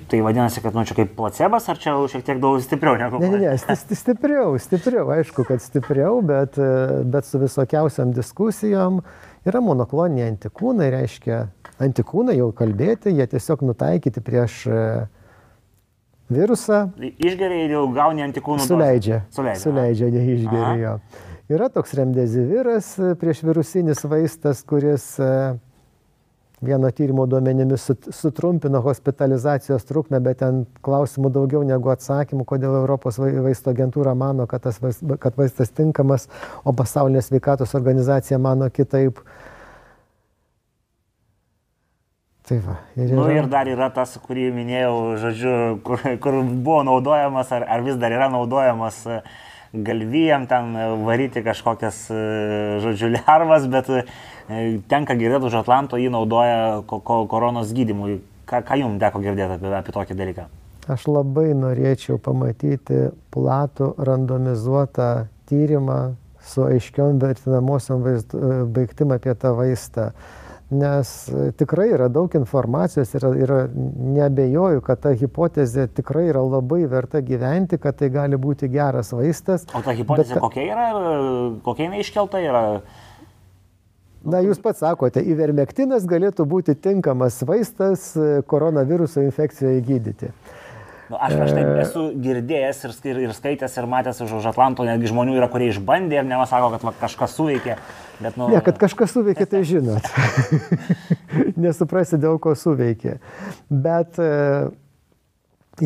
tai vadinasi, kad nu čia kaip placebas, ar čia šiek tiek daug stipriau negu... Ne, ne, ne, sti stipriau, stipriau, aišku, kad stipriau, bet, bet su visokiausiam diskusijom yra monokloniniai antikūnai, reiškia, antikūnai jau kalbėti, jie tiesiog nutaikyti prieš e, virusą. Išgeria ir jau gauni antikūnų. Suleidžia. Suleidžia, suleidžia neišgeria jo. Yra toks remdeziviras e, prieš virusinis vaistas, kuris uh, vieno tyrimo duomenimis sutrumpino hospitalizacijos trukmę, bet ten klausimų daugiau negu atsakymų, kodėl Europos vaisto agentūra mano, kad, tas, kad vaistas tinkamas, o pasaulinė sveikatos organizacija mano kitaip. Tai va, ir, yra... nu, ir dar yra tas, kurį minėjau, žodžiu, kur, kur buvo naudojamas, ar, ar vis dar yra naudojamas galvijam ten varyti kažkokias, žodžiu, lervas, bet tenka girdėti už Atlanto, jį naudoja ko, ko, koronos gydimui. Ką, ką jums teko girdėti apie, apie tokį dalyką? Aš labai norėčiau pamatyti platų randomizuotą tyrimą su aiškiom vertinamosiom e, baigtim apie tą vaistą. Nes tikrai yra daug informacijos ir, ir nebejoju, kad ta hipotezė tikrai yra labai verta gyventi, kad tai gali būti geras vaistas. O ta hipotezė bet, kokia yra, kokia jinai iškelta yra? Na, jūs pats sakote, ivermektinas galėtų būti tinkamas vaistas e, koronaviruso infekcijoje gydyti. Nu, aš prieš tai esu girdėjęs ir, ir, ir skaitęs ir matęs už, už Atlanto, netgi žmonių yra, kurie išbandė ir nemasako, kad va, kažkas suveikė. Bet, nu, ne, kad kažkas suveikė, tai žinot. (laughs) Nesuprasi, dėl ko suveikė. Bet e,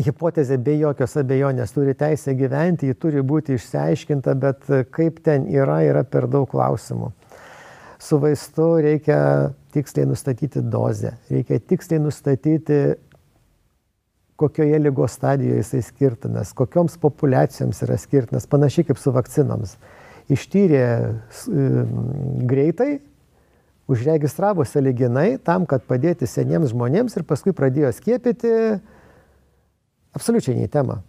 hipotezė be jokios abejonės turi teisę gyventi, ji turi būti išsiaiškinta, bet kaip ten yra, yra per daug klausimų su vaistu reikia tiksliai nustatyti dozę, reikia tiksliai nustatyti, kokioje lygos stadijoje jisai skirtinas, kokioms populiacijoms yra skirtinas, panašiai kaip su vakcinoms. Ištyrė greitai, užregistravo saliginai tam, kad padėti seniems žmonėms ir paskui pradėjo skiepyti absoliučiai nei temą.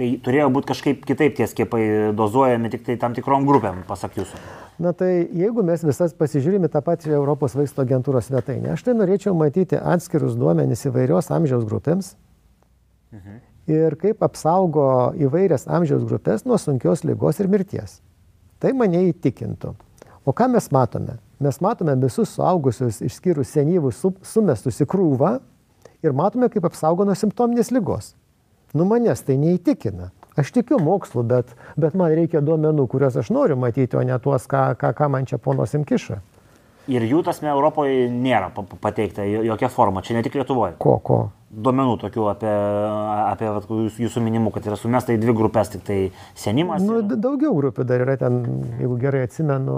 Tai turėjo būti kažkaip kitaip tie skiepai dozuojami tik tai tam tikrom grupėm, pasak jūsų. Na tai jeigu mes visas pasižiūrime tą patį Europos vaisto agentūros svetainę, aš tai norėčiau matyti atskirus duomenys įvairios amžiaus grupėms mhm. ir kaip apsaugo įvairias amžiaus grupės nuo sunkios lygos ir mirties. Tai mane įtikintų. O ką mes matome? Mes matome visus suaugusius išskyrus senyvus sumestus į krūvą ir matome, kaip apsaugo nuo simptominės lygos. Nu manęs tai neįtikina. Aš tikiu mokslu, bet, bet man reikia duomenų, kuriuos aš noriu matyti, o ne tuos, ką, ką, ką man čia ponos imkiša. Ir jų tasme Europoje nėra pateikta jokia forma, čia ne tik Lietuvoje. Ko, ko? Duomenų tokių apie, apie vat, jūsų minimų, kad yra sumesta į dvi grupės, tik tai senimas. Nu, ir... daugiau grupių dar yra ten, jeigu gerai atsimenu,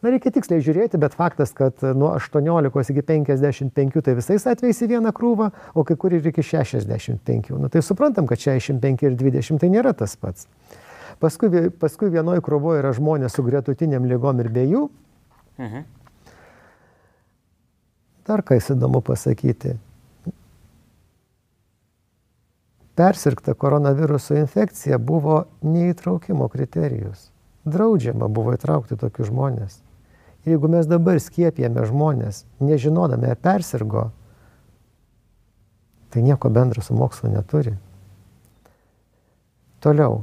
Na, reikia tiksliai žiūrėti, bet faktas, kad nuo 18 iki 55 tai visais atvejais į vieną krūvą, o kai kur ir iki 65. Na, tai suprantam, kad 65 ir 20 tai nėra tas pats. Paskui, paskui vienoje krūvoje yra žmonės su gretutiniam lygom ir be jų. Mhm. Dar ką įdomu pasakyti. Persirgta koronaviruso infekcija buvo neįtraukimo kriterijus. Draudžiama buvo įtraukti tokius žmonės. Jeigu mes dabar skiepijame žmonės, nežinodami, ar persirgo, tai nieko bendro su mokslu neturi. Toliau,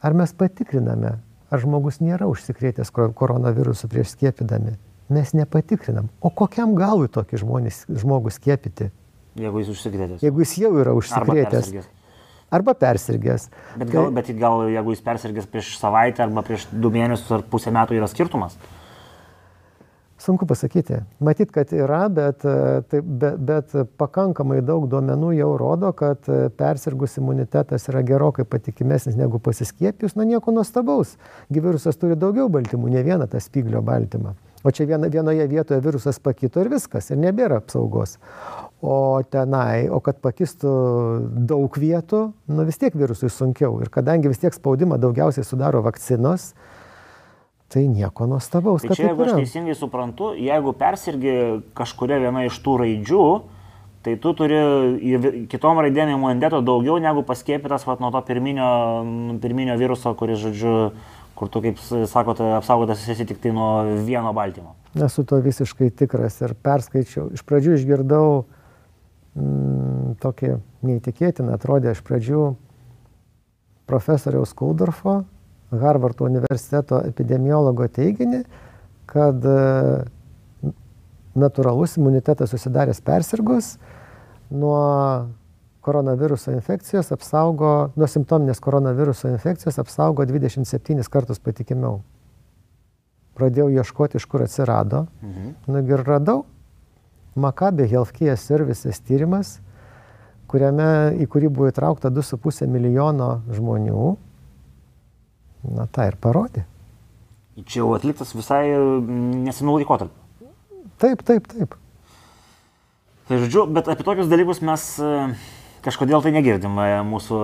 ar mes patikriname, ar žmogus nėra užsikrėtęs koronavirusu prieš skiepydami? Mes nepatikrinam. O kokiam galui tokį žmonės, žmogų skiepyti? Jeigu jis užsikrėtęs. Jeigu jis jau yra užsikrėtęs. Arba persirgęs. Bet gal, bet gal jeigu jis persirgęs prieš savaitę arba prieš du mėnesius ar pusę metų yra skirtumas? Sunku pasakyti. Matyt, kad yra, bet, e, tai, bet, bet pakankamai daug duomenų jau rodo, kad e, persirgus imunitetas yra gerokai patikimesnis negu pasiskiepijus. Na nieko nuostabaus. Gyvirusas turi daugiau baltymų, ne vieną tą spiglio baltymą. O čia viena, vienoje vietoje virusas pakito ir viskas, ir nebėra apsaugos. O tenai, o kad pakistų daug vietų, nu vis tiek virusui sunkiau. Ir kadangi vis tiek spaudimą daugiausiai sudaro vakcinos, Tai nieko nuostabaus. Tai čia, jeigu aš teisingai suprantu, jeigu persirgi kažkuria viena iš tų raidžių, tai tu turi kitom raidėm imuniteto daugiau negu paskėpytas vat, nuo to pirminio, pirminio viruso, kuris, žodžiu, kur tu, kaip sakote, apsaugotas esi tik tai nuo vieno baltymo. Nesu to visiškai tikras ir perskaičiau. Iš pradžių išgirdau mm, tokį neįtikėtiną, atrodė iš pradžių profesoriaus Kuldorfo Harvardo universiteto epidemiologo teiginį, kad e, natūralus imunitetas susidaręs persirgus nuo koronaviruso infekcijos apsaugo, nuo simptominės koronaviruso infekcijos apsaugo 27 kartus patikimiau. pradėjau ieškoti, iš kur atsirado. Mhm. Nugi ir radau. Maccabi Healthcare Services tyrimas, kuriame, į kurį buvo įtraukta 2,5 milijono žmonių. Na, tą ir parodė. Čia jau atliktas visai nesenų laikotarpį. Taip, taip, taip. Tai žodžiu, bet apie tokius dalykus mes e, kažkodėl tai negirdim e, mūsų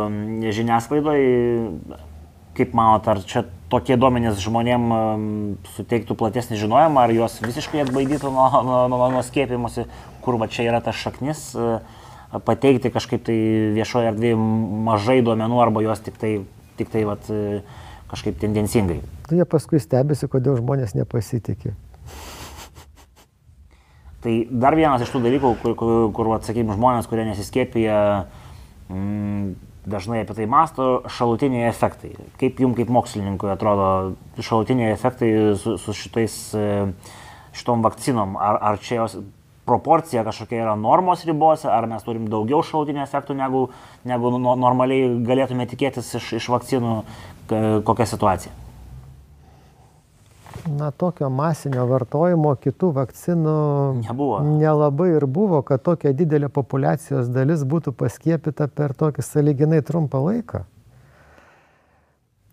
žiniasklaidoje. Kaip manot, ar čia tokie duomenys žmonėm suteiktų platesnį žinojimą, ar juos visiškai atbaidytų nuo, nuo, nuo, nuo skėpimuose, kur va čia yra tas šaknis, e, pateikti kažkaip tai viešoje erdvėje mažai duomenų arba juos tik tai, tik tai vat, kažkaip tendencingai. Tu jie paskui stebisi, kodėl žmonės nepasitikė. Tai dar vienas iš tų dalykų, kur, kur, kur sakykime, žmonės, kurie nesiskėpija, mm, dažnai apie tai masto, šalutiniai efektai. Kaip jums kaip mokslininkui atrodo šalutiniai efektai su, su šitais, e, šitom vakcinom? Ar, ar čia jos proporcija kažkokia yra normos ribose, ar mes turim daugiau šalutinių efektų, negu, negu normaliai galėtume tikėtis iš, iš vakcinų, kokia situacija? na, tokio masinio vartojimo kitų vakcinų Nebuvo. nelabai ir buvo, kad tokia didelė populacijos dalis būtų paskiepita per tokį saliginai trumpą laiką.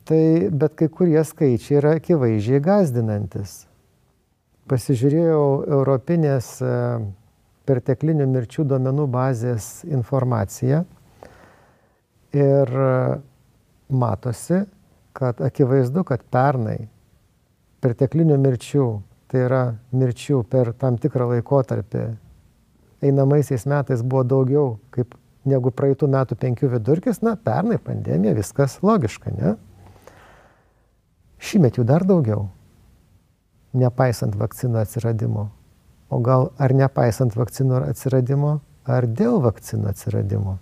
Tai bet kai kurie skaičiai yra akivaizdžiai gazdinantis. Pasižiūrėjau Europinės e, perteklinių mirčių duomenų bazės informaciją ir e, matosi, kad akivaizdu, kad pernai perteklinių mirčių, tai yra mirčių per tam tikrą laikotarpį, einamaisiais metais buvo daugiau kaip negu praeitų metų penkių vidurkis, na, pernai pandemija, viskas logiška, ne? Šįmet jų dar daugiau, nepaisant vakcinų atsiradimo. O gal ar nepaisant vakcinų atsiradimo, ar dėl vakcinų atsiradimo?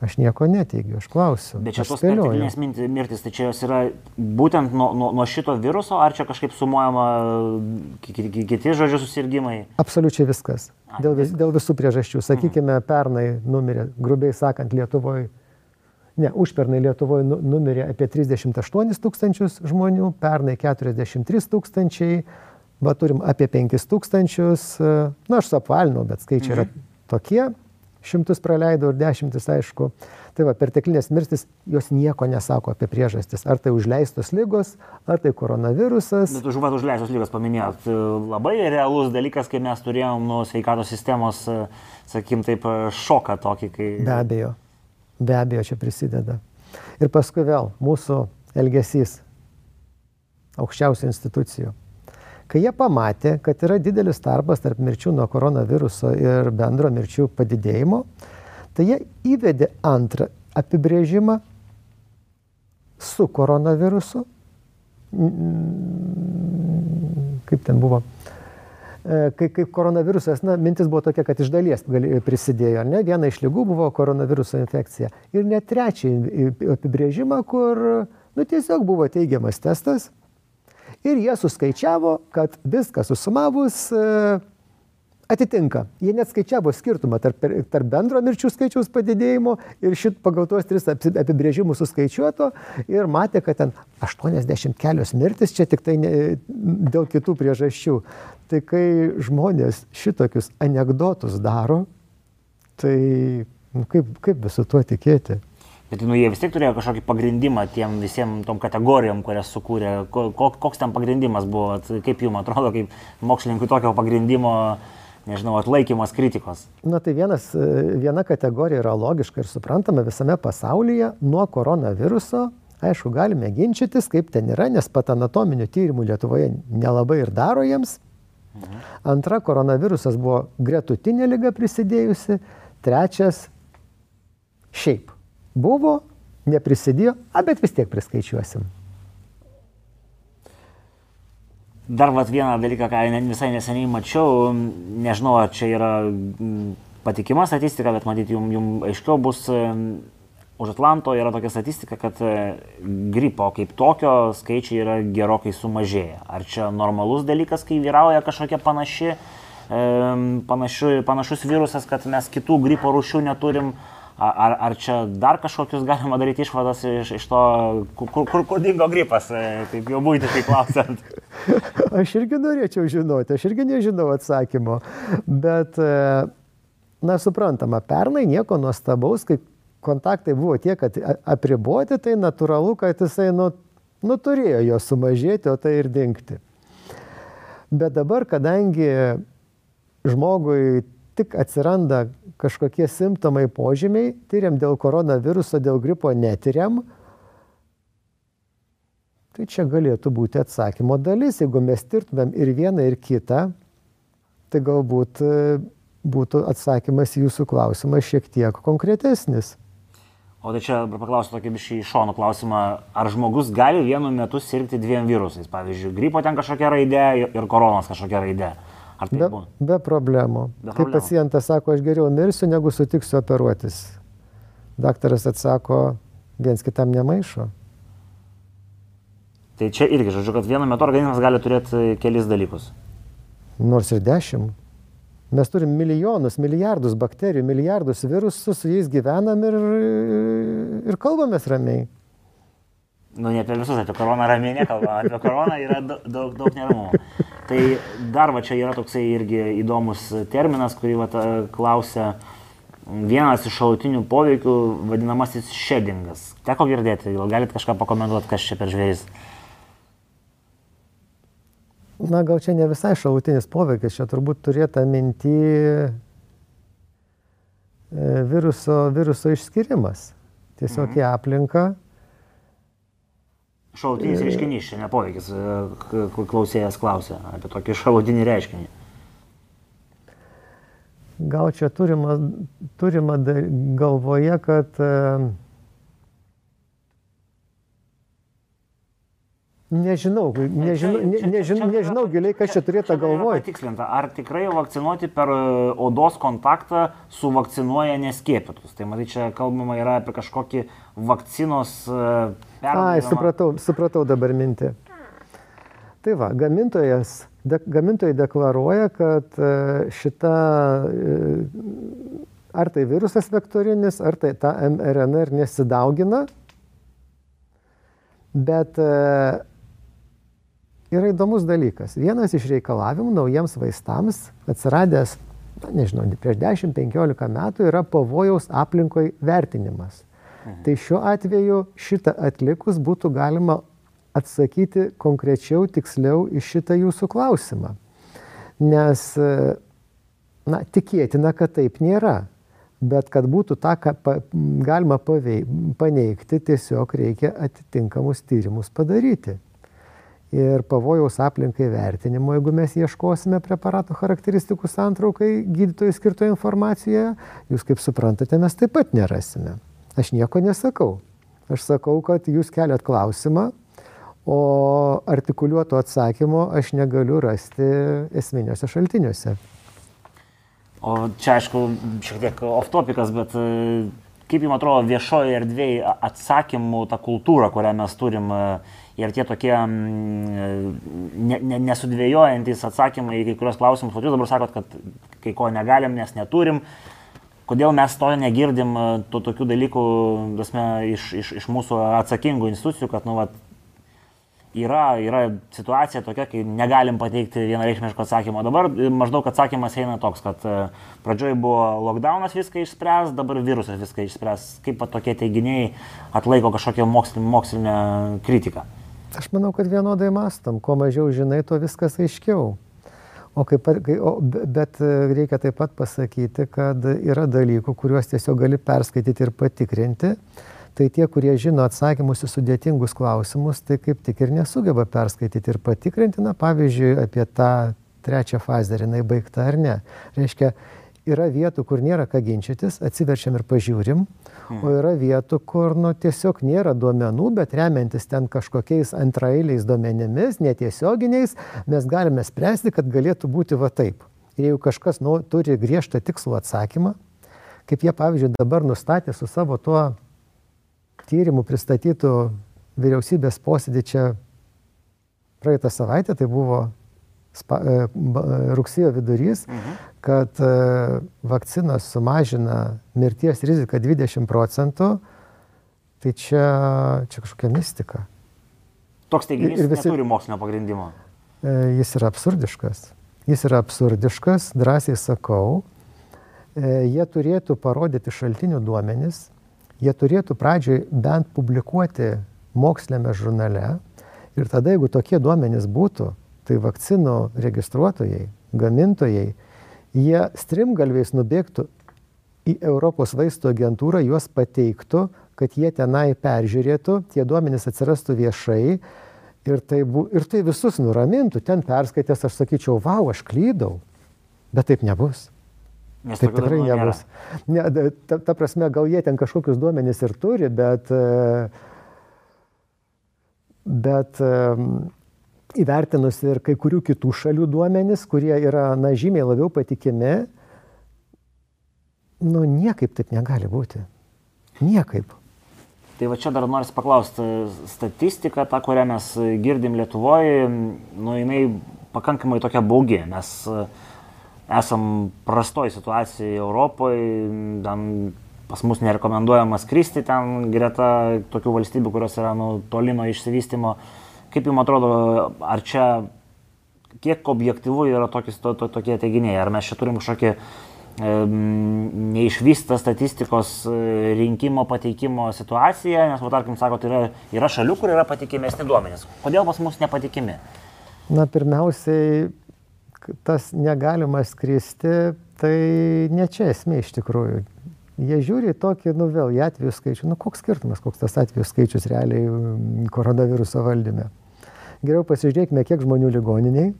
Aš nieko neteigiu, aš klausiu. Bet čia tos perteklinės mirtis, tai čia jos yra būtent nuo, nuo, nuo šito viruso, ar čia kažkaip sumuojama kiti žodžių susirgymai? Absoliučiai viskas. Dėl, vis, dėl visų priežasčių. Sakykime, pernai numirė, grubiai sakant, Lietuvoje, ne, užpernai Lietuvoje nu, numirė apie 38 tūkstančius žmonių, pernai 43 tūkstančiai, va turim apie 5 tūkstančius, na aš suapvalinau, bet skaičiai yra mhm. tokie šimtus praleidau ir dešimtis, aišku. Tai va, perteklinės mirtis, jos nieko nesako apie priežastis. Ar tai užleistos lygos, ar tai koronavirusas. Bet užuot užleistos lygos paminėjot, labai realus dalykas, kai mes turėjom nuo sveikatos sistemos, sakykim, taip šoką tokį, kai... Be abejo, be abejo, čia prisideda. Ir paskui vėl mūsų elgesys aukščiausių institucijų. Kai jie pamatė, kad yra didelis tarpas tarp mirčių nuo koronaviruso ir bendro mirčių padidėjimo, tai jie įvedė antrą apibrėžimą su koronavirusu. Kaip ten buvo? E, kai, kaip koronavirusas, na, mintis buvo tokia, kad iš dalies prisidėjo, ne, viena iš lygų buvo koronaviruso infekcija. Ir net trečią apibrėžimą, kur, nu, tiesiog buvo teigiamas testas, Ir jie suskaičiavo, kad viską susumavus e, atitinka. Jie net skaičiavo skirtumą tarp, tarp bendro mirčių skaičiaus padidėjimo ir šit pagal tuos tris apibrėžimus suskaičiuoto ir matė, kad ten 80 kelios mirtis čia tik tai ne, dėl kitų priežasčių. Tai kai žmonės šitokius anegdotus daro, tai nu, kaip, kaip visu tuo tikėti? Bet nu, jie vis tiek turėjo kažkokį pagrindimą tiem visiems tom kategorijom, kurias sukūrė. Koks ten pagrindimas buvo, kaip jums atrodo, kaip mokslininkui tokio pagrindimo, nežinau, atlaikymas kritikos? Na tai vienas, viena kategorija yra logiška ir suprantama visame pasaulyje nuo koronaviruso. Aišku, galime ginčytis, kaip ten yra, nes pat anatominių tyrimų Lietuvoje nelabai ir daro jiems. Mhm. Antra, koronavirusas buvo gretutinė lyga prisidėjusi. Trečias, šiaip Buvo, neprisidėjo, a, bet vis tiek priskaičiuosim. Dar vat vieną dalyką, ką visai neseniai mačiau, nežinau, ar čia yra patikima statistika, bet matyti jums jum aiškiau bus, už Atlanto yra tokia statistika, kad e, gripo kaip tokio skaičiai yra gerokai sumažėję. Ar čia normalus dalykas, kai vyrauja kažkokia panaši, panašu, panašus virusas, kad mes kitų gripo rūšių neturim, Ar, ar čia dar kažkokius galima daryti išvadas iš, iš to, kur, kur, kur dingo gripas, e, taip jau būtiškai klausiant? (laughs) Aš irgi norėčiau žinoti, aš irgi nežinau atsakymo. Bet, e, na, suprantama, pernai nieko nuostabaus, kai kontaktai buvo tiek, kad apriboti, tai natūralu, kad jisai, nu, nu turėjo jo sumažėti, o tai ir dinkti. Bet dabar, kadangi žmogui tik atsiranda kažkokie simptomai požymiai, tyriam dėl koronaviruso, dėl gripo netyriam, tai čia galėtų būti atsakymo dalis. Jeigu mes tirtumėm ir vieną, ir kitą, tai galbūt e, būtų atsakymas jūsų klausimą šiek tiek konkretesnis. O tai čia paklausiu tokį bišį iš šono klausimą, ar žmogus gali vienu metu sirgti dviem virusais? Pavyzdžiui, gripo ten kažkokia raidė ir koronos kažkokia raidė. Ar tai be, būna? be problemų. Be Kai pacientas sako, aš geriau mirsiu, negu sutiksiu operuotis. Daktaras atsako, viens kitam nemaišo. Tai čia irgi, žodžiu, kad vienu metu organizmas gali turėti kelis dalykus. Nors ir dešimt. Mes turim milijonus, milijardus bakterijų, milijardus virusų, su jais gyvenam ir, ir kalbamės ramiai. Nu, ne apie visus, apie koroną ramiai nekalba, apie koroną yra daug, daug, neramumų. Tai dar va čia yra toksai irgi įdomus terminas, kurį va klausia vienas iš šalutinių poveikių, vadinamasis šedingas. Teko girdėti, gal galite kažką pakomentuoti, kas čia per žvėris? Na, gal čia ne visai šalutinis poveikis, čia turbūt turėta minti e, viruso, viruso išskirimas. Tiesiog mhm. į aplinką Šalutinis reiškinys, čia nepoveikis, e, klausėjas klausė apie tokį šalutinį reiškinį. Gal čia turima, turima galvoje, kad uh, Nežinau, nežinau, ne, nežinau, nežinau giliai, kas čia turėtų galvoti. Patikslinta, ar tikrai vakcinuoti per e, odos kontaktą suvakcinuoja neskėpytus? Tai matai, čia kalbama yra apie kažkokį vakcinos e. Ai, supratau, supratau dabar mintį. Tai va, gamintojas, de, gamintojai deklaruoja, kad e, šita, ar tai virusas vektorinis, ar tai ta mRNA nesidaugina, bet yra įdomus dalykas. Vienas iš reikalavimų naujiems vaistams atsiradęs, na, nežinau, prieš 10-15 metų yra pavojaus aplinkoje vertinimas. Mhm. Tai šiuo atveju šitą atlikus būtų galima atsakyti konkrečiau, tiksliau į šitą jūsų klausimą. Nes, na, tikėtina, kad taip nėra. Bet kad būtų tą, ką pa, galima pavei, paneigti, tiesiog reikia atitinkamus tyrimus padaryti ir pavojaus aplinkai vertinimo, jeigu mes ieškosime preparato charakteristikų santraukai gydytojų skirtoje informacijoje, jūs kaip suprantate, mes taip pat nerasime. Aš nieko nesakau. Aš sakau, kad jūs keliat klausimą, o artikuliuoto atsakymo aš negaliu rasti esminiuose šaltiniuose. O čia, aišku, šiek tiek off topikas, bet kaip jums atrodo viešoje erdvėje atsakymų ta kultūra, kurią mes turim ir tie tokie mm, ne, ne, nesudvėjojantis atsakymai į kai kurios klausimus, o jūs dabar sakot, kad kai ko negalim, nes neturim. Kodėl mes to negirdim, tų tokių dalykų, dasme, iš, iš, iš mūsų atsakingų institucijų, kad, nu, vat, yra, yra situacija tokia, kai negalim pateikti vienareikšmiško atsakymo. Dabar maždaug atsakymas eina toks, kad e, pradžioj buvo lockdownas viską išspręs, dabar virusas viską išspręs. Kaip tokie teiginiai atlaiko kažkokią mokslinę, mokslinę kritiką? Aš manau, kad vienodai mastom. Kuo mažiau žinai, tuo viskas aiškiau. O kaip, o, bet e, reikia taip pat pasakyti, kad yra dalykų, kuriuos tiesiog gali perskaityti ir patikrinti tai tie, kurie žino atsakymus į sudėtingus klausimus, tai kaip tik ir nesugeba perskaityti ir patikrinti, na, pavyzdžiui, apie tą trečią fazę, ar jinai baigta ar ne. Reiškia, yra vietų, kur nėra ką ginčytis, atsiverčiam ir pažiūrim, o hmm. yra vietų, kur nu, tiesiog nėra duomenų, bet remiantis ten kažkokiais antrailiais duomenimis, netiesioginiais, mes galime spręsti, kad galėtų būti va taip. Ir jeigu kažkas nu, turi griežtą tikslų atsakymą, kaip jie, pavyzdžiui, dabar nustatė su savo tuo tyrimų pristatytų vyriausybės posėdį čia praeitą savaitę, tai buvo spa, e, rugsėjo vidurys, mhm. Kad e, vakcinos sumažina mirties riziką 20 procentų, tai čia, čia kažkokia mistika. Toks teiginys ir visi... neturi mokslinio pagrindimo. E, jis yra absurdiškas. Jis yra absurdiškas, drąsiai sakau. E, jie turėtų parodyti šaltinių duomenis, jie turėtų pradžioj bent publikuoti mokslinėme žurnale ir tada, jeigu tokie duomenys būtų, tai vakcinų registruotojai, gamintojai, jie strimgalviais nubėgtų į Europos vaistų agentūrą, juos pateiktų, kad jie tenai peržiūrėtų, tie duomenys atsirastų viešai ir tai, bu, ir tai visus nuramintų. Ten perskaitęs aš sakyčiau, wow, aš klydau, bet taip nebus. Nes taip tikrai nebus. Ne, ta, ta prasme, gal jie ten kažkokius duomenys ir turi, bet, bet įvertinus ir kai kurių kitų šalių duomenys, kurie yra, na, žymiai labiau patikimi, nu, niekaip taip negali būti. Niekaip. Tai va čia dar noriu paklausti, statistika, ta, kurią mes girdim Lietuvoje, nu, jinai pakankamai tokia baugi, mes e, esam prastoj situacijai Europoje, ten pas mus nerekomenduojama skristi ten greta tokių valstybių, kurios yra nu, toli nuo išsivystimo. Kaip jums atrodo, ar čia kiek objektyvų yra tokis, to, to, tokie teiginiai, ar mes čia turim kažkokį neišvysta statistikos e, rinkimo pateikimo situacija, nes, va, tarkim, sakot, yra, yra šalių, kur yra patikimesni duomenys. Kodėl pas mus nepatikimi? Na, pirmiausiai, tas negalima skristi, tai ne čia esmė iš tikrųjų. Jie žiūri tokį, nu vėl, į atvejų skaičių. Nu, koks skirtumas, koks tas atvejų skaičius realiai koronaviruso valdyme. Geriau pasižiūrėkime, kiek žmonių ligoniniai,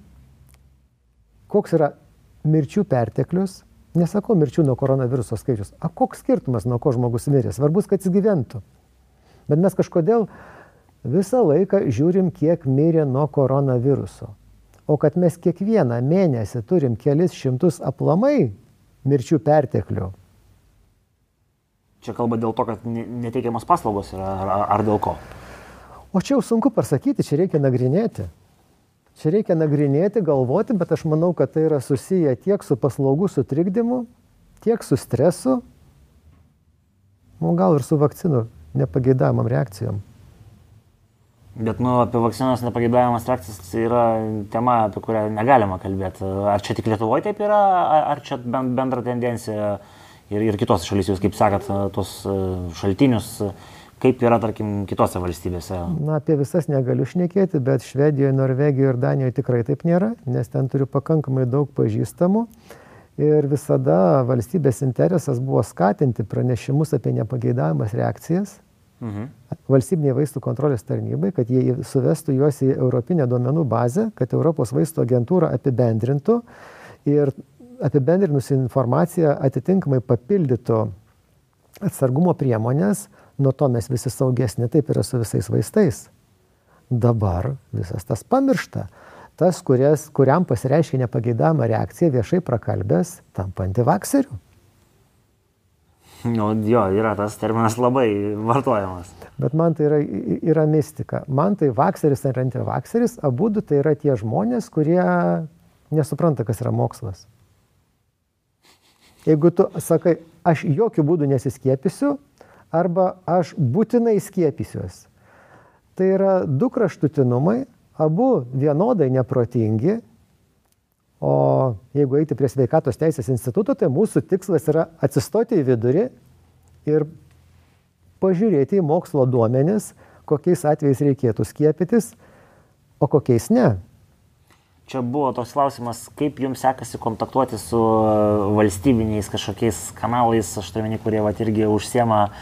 koks yra mirčių perteklius, Nesakau mirčių nuo koronaviruso skaičius. A koks skirtumas, nuo ko žmogus mirė? Svarbus, kad jis gyventų. Bet mes kažkodėl visą laiką žiūrim, kiek mirė nuo koronaviruso. O kad mes kiekvieną mėnesį turim kelis šimtus aplamai mirčių perteklių. Čia kalba dėl to, kad neteikiamas paslaugos yra, ar, ar dėl ko? O čia jau sunku pasakyti, čia reikia nagrinėti. Čia reikia nagrinėti, galvoti, bet aš manau, kad tai yra susiję tiek su paslaugų sutrikdymu, tiek su stresu, nu, gal ir su vakcinų nepageidavimam reakcijom. Bet, nu, apie vakcinos nepageidavimas reakcijas yra tema, apie kurią negalima kalbėti. Ar čia tik Lietuvoje taip yra, ar čia bendra tendencija ir, ir kitos šalys, jūs kaip sakat, tos šaltinius Kaip yra, tarkim, kitose valstybėse? Na, apie visas negaliu šnekėti, bet Švedijoje, Norvegijoje ir Danijoje tikrai taip nėra, nes ten turiu pakankamai daug pažįstamų. Ir visada valstybės interesas buvo skatinti pranešimus apie nepageidavimas reakcijas mhm. valstybinė vaistų kontrolės tarnybai, kad jie suvestų juos į Europinę duomenų bazę, kad Europos vaistų agentūra apibendrintų ir apibendrinusi informaciją atitinkamai papildytų atsargumo priemonės, nuo to mes visi saugesni, taip yra su visais vaistais. Dabar visas tas pamiršta. Tas, kurias, kuriam pasireiškia nepageidama reakcija, viešai prakalbęs, tampa antivakseriu. Nu, jo, yra tas terminas labai vartojamas. Bet man tai yra, yra mistika. Man tai vakseris ar antivakseris, abu du tai yra tie žmonės, kurie nesupranta, kas yra mokslas. Jeigu tu sakai, aš jokių būdų nesiskiepysiu, arba aš būtinai skiepysiuos. Tai yra du kraštutinumai, abu vienodai neprotingi, o jeigu eiti prie sveikatos teisės instituto, tai mūsų tikslas yra atsistoti į vidurį ir pažiūrėti į mokslo duomenis, kokiais atvejais reikėtų skiepytis, o kokiais ne. Čia buvo toks klausimas, kaip jums sekasi kontaktuoti su valstybiniais kažkokiais kanalais, aš turiu kurie vat, irgi užsiema uh,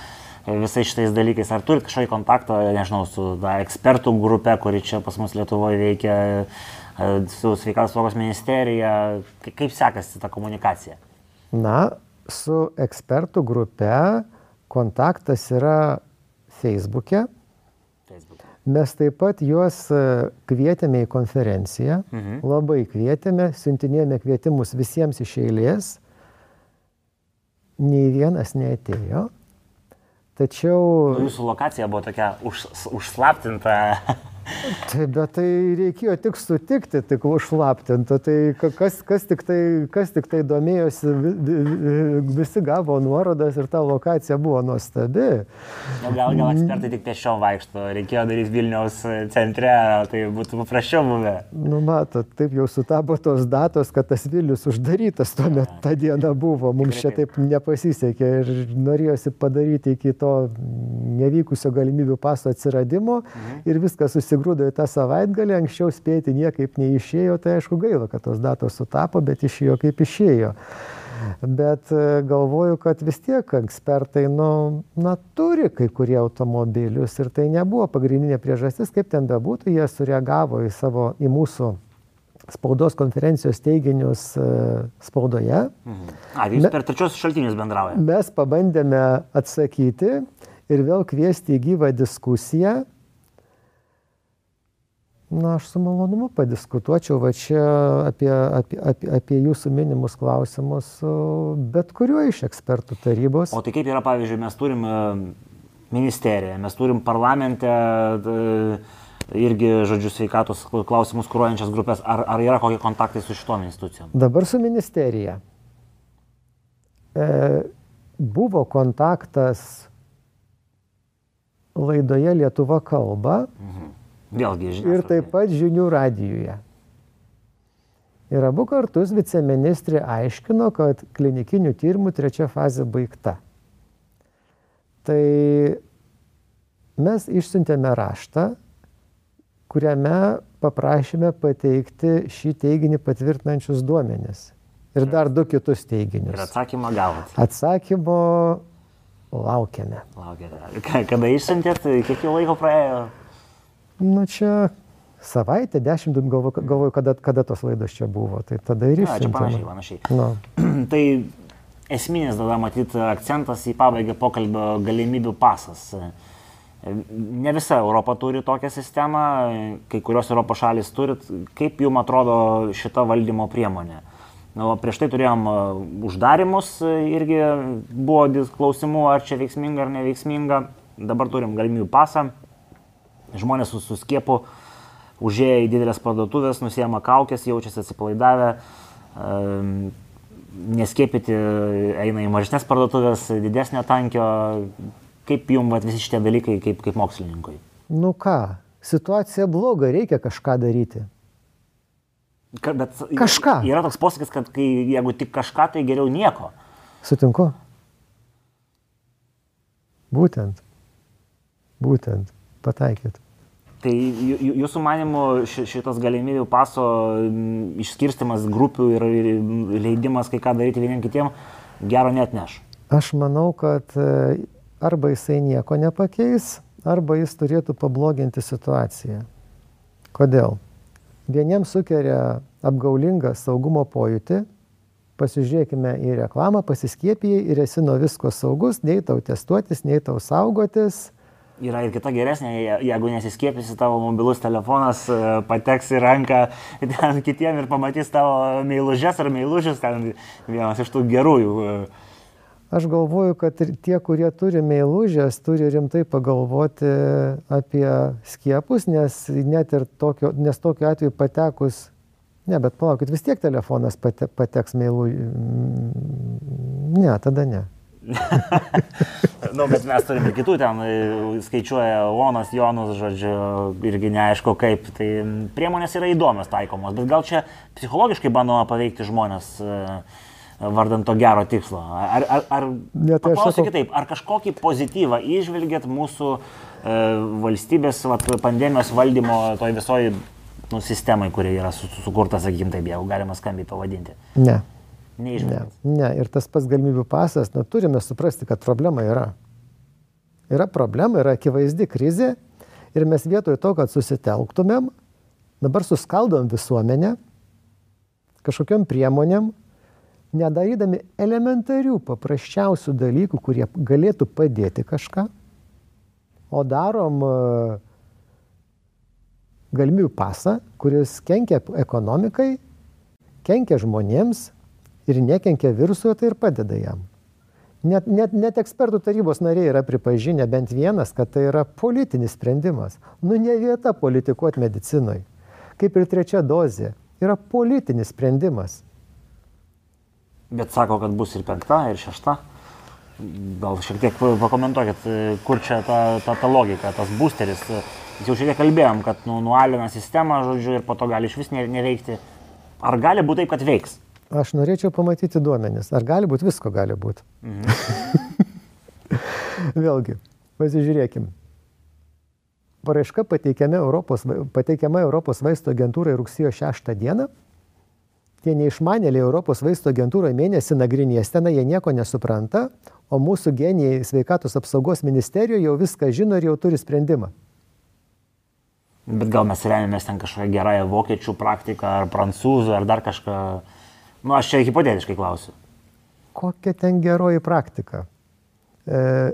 visais šitais dalykais. Ar turit kažkokį kontaktą, nežinau, su da, ekspertų grupe, kuri čia pas mus Lietuvoje veikia, e, su sveikatos saugos ministerija, kaip sekasi ta komunikacija? Na, su ekspertų grupe kontaktas yra Facebook'e. Facebook. Mes taip pat juos e, kvietėme į konferenciją, mhm. labai kvietėme, siuntinėjome kvietimus visiems iš eilės, nei vienas neatėjo. Tačiau... Jūsų lokacija buvo tokia už, užslaptinta. (laughs) Tai, bet tai reikėjo tik sutikti, tik užlaptinti. Tai kas, kas, tik tai, kas tik tai domėjosi, visi gavo nuorodas ir ta lokacija buvo nuostabi. Nu, gal, gal ekspertai tik tiesiog vaikšto, reikėjo daryti Vilniaus centre, tai būtų paprasčiau buvę. Nu, matot, taip jau sutapo tos datos, kad tas Vilnius uždarytas tuo metu tą dieną buvo. Mums čia taip nepasisekė ir norėjosi padaryti iki to nevykusio galimybių paso atsiradimo mhm. ir viskas susigrūdo į tą savaitgalį, anksčiau spėti niekaip neišėjo, tai aišku gaila, kad tos datos sutapo, bet išėjo kaip išėjo. Bet e, galvoju, kad vis tiek ekspertai, nu, na, turi kai kurie automobilius ir tai nebuvo pagrindinė priežastis, kaip ten bebūtų, jie sureagavo į savo, į mūsų spaudos konferencijos teiginius e, spaudoje. Mhm. A, jūs per trečiosius šaltinius bendraujate? Mes pabandėme atsakyti ir vėl kviesti į gyvą diskusiją. Na, aš su malonumu padiskutuočiau va čia apie, apie, apie, apie jūsų minimus klausimus, bet kuriuo iš ekspertų tarybos. O tai kaip yra, pavyzdžiui, mes turim e, ministeriją, mes turim parlamente irgi, žodžiu, sveikatos klausimus kūruojančias grupės, ar, ar yra kokie kontaktai su šitom institucijom? Dabar su ministerija. E, buvo kontaktas laidoje Lietuva kalba. Mhm. Vėlgi, žiniasklaida. Ir taip pat žinių radijoje. Ir abu kartus viceministrė aiškino, kad klinikinių tyrimų trečia fazė baigta. Tai mes išsiuntėme raštą, kuriame paprašėme pateikti šį teiginį patvirtinančius duomenis. Ir dar du kitus teiginius. Ir atsakymą gavote. Atsakymo Laukiame. Laukiate. Kada išsiuntėt, kiek jau laiko praėjo? Nu čia savaitę, dešimt, galvoju, galvoju kada, kada tos laidos čia buvo. Tai tada ir išsiuntėme. Čia panašiai, panašiai. No. (clears throat) tai esminis tada matyti akcentas į pabaigą pokalbio galimybių pasas. Ne visa Europa turi tokią sistemą, kai kurios Europos šalis turi. Kaip jums atrodo šita valdymo priemonė? Na, prieš tai turėjom e, uždarimus, e, irgi buvo klausimų, ar čia veiksminga ar neveiksminga. Dabar turim galimybių pasą. Žmonės su, su skiepu užėję į didelės parduotuvės, nusėma kaukės, jaučiasi atsipalaidavę. Neskėpyti eina į mažesnės parduotuvės, didesnio tankio. Kaip jums vat, visi šitie dalykai kaip, kaip mokslininkui? Nu ką, situacija bloga, reikia kažką daryti. Ka, bet kažką. Yra toks posakis, kad kai, jeigu tik kažką, tai geriau nieko. Sutinku. Būtent. Būtent. Pataikėt. Tai jūsų manimų šitas galimybių paso išskirstimas grupių ir leidimas kai ką daryti vieniem kitiem gero net neš? Aš manau, kad e, arba jisai nieko nepakeis, arba jis turėtų pabloginti situaciją. Kodėl? Vieniems sukeria apgaulingą saugumo pojūtį, pasižiūrėkime į reklamą, pasiskiepijai ir esi nuo visko saugus, nei tau testuotis, nei tau saugotis. Yra ir kita geresnė, jeigu nesiskiepysi, tavo mobilus telefonas e, pateks į ranką (laughs) kitiem ir pamatys tavo meilužės ar meilužius, ten vienas iš tų gerųjų Aš galvoju, kad tie, kurie turi meilužės, turi rimtai pagalvoti apie skiepus, nes net ir tokio, nes tokiu atveju patekus, ne, bet palaukit, vis tiek telefonas pate, pateks meilų. Ne, tada ne. (laughs) nu, bet mes turime kitų ten, skaičiuoja Onas, Jonus, žodžiu, irgi neaišku kaip. Tai priemonės yra įdomios taikomos, bet gal čia psichologiškai bandoma paveikti žmonės. Uh, vardant to gero tikslo. Ar, ar, ar ne, tai paklausiu sakau... kitaip, ar kažkokį pozityvą išvelgėt mūsų e, valstybės vat, pandemijos valdymo toj visoji nu, sistemai, kuri yra su, sukurta, sakykim taip, jeigu galima skambiai pavadinti? Ne. Neižvelgėt. Ne, ne, ir tas pats galimybių pasas, nu, turime suprasti, kad problema yra. Yra problema, yra akivaizdi krizė ir mes vietoj to, kad susitelktumėm, dabar suskaldom visuomenę kažkokiam priemonėm, nedarydami elementarių, paprasčiausių dalykų, kurie galėtų padėti kažką, o darom e, galimybių pasą, kuris kenkia ekonomikai, kenkia žmonėms ir nekenkia virusui, tai ir padeda jam. Net, net, net ekspertų tarybos nariai yra pripažinę bent vienas, kad tai yra politinis sprendimas. Nu ne vieta politikuoti medicinoje. Kaip ir trečia dozė. Yra politinis sprendimas. Bet sako, kad bus ir penkta, ir šešta. Gal šiek tiek pakomentuokit, kur čia ta, ta, ta logika, tas boosteris. Jau šiek tiek kalbėjom, kad nu, nualina sistemą, žodžiu, ir po to gali iš vis neveikti. Ar gali būti taip, kad veiks? Aš norėčiau pamatyti duomenis. Ar gali būti, visko gali būti. Mhm. (laughs) Vėlgi, pasižiūrėkim. Paraiška pateikiama Europos, pateikiama Europos vaisto agentūrai rugsėjo 6 dieną tie neišmanėliai Europos vaisto agentūroje mėnesį nagrinės ten, jie nieko nesupranta, o mūsų genijai sveikatos apsaugos ministerijoje jau viską žino ir jau turi sprendimą. Bet gal mes remiamės ten kažkokią gerąją vokiečių praktiką, ar prancūzų, ar dar kažką. Nu, aš čia hipotetiškai klausiu. Kokia ten geroji praktika? E,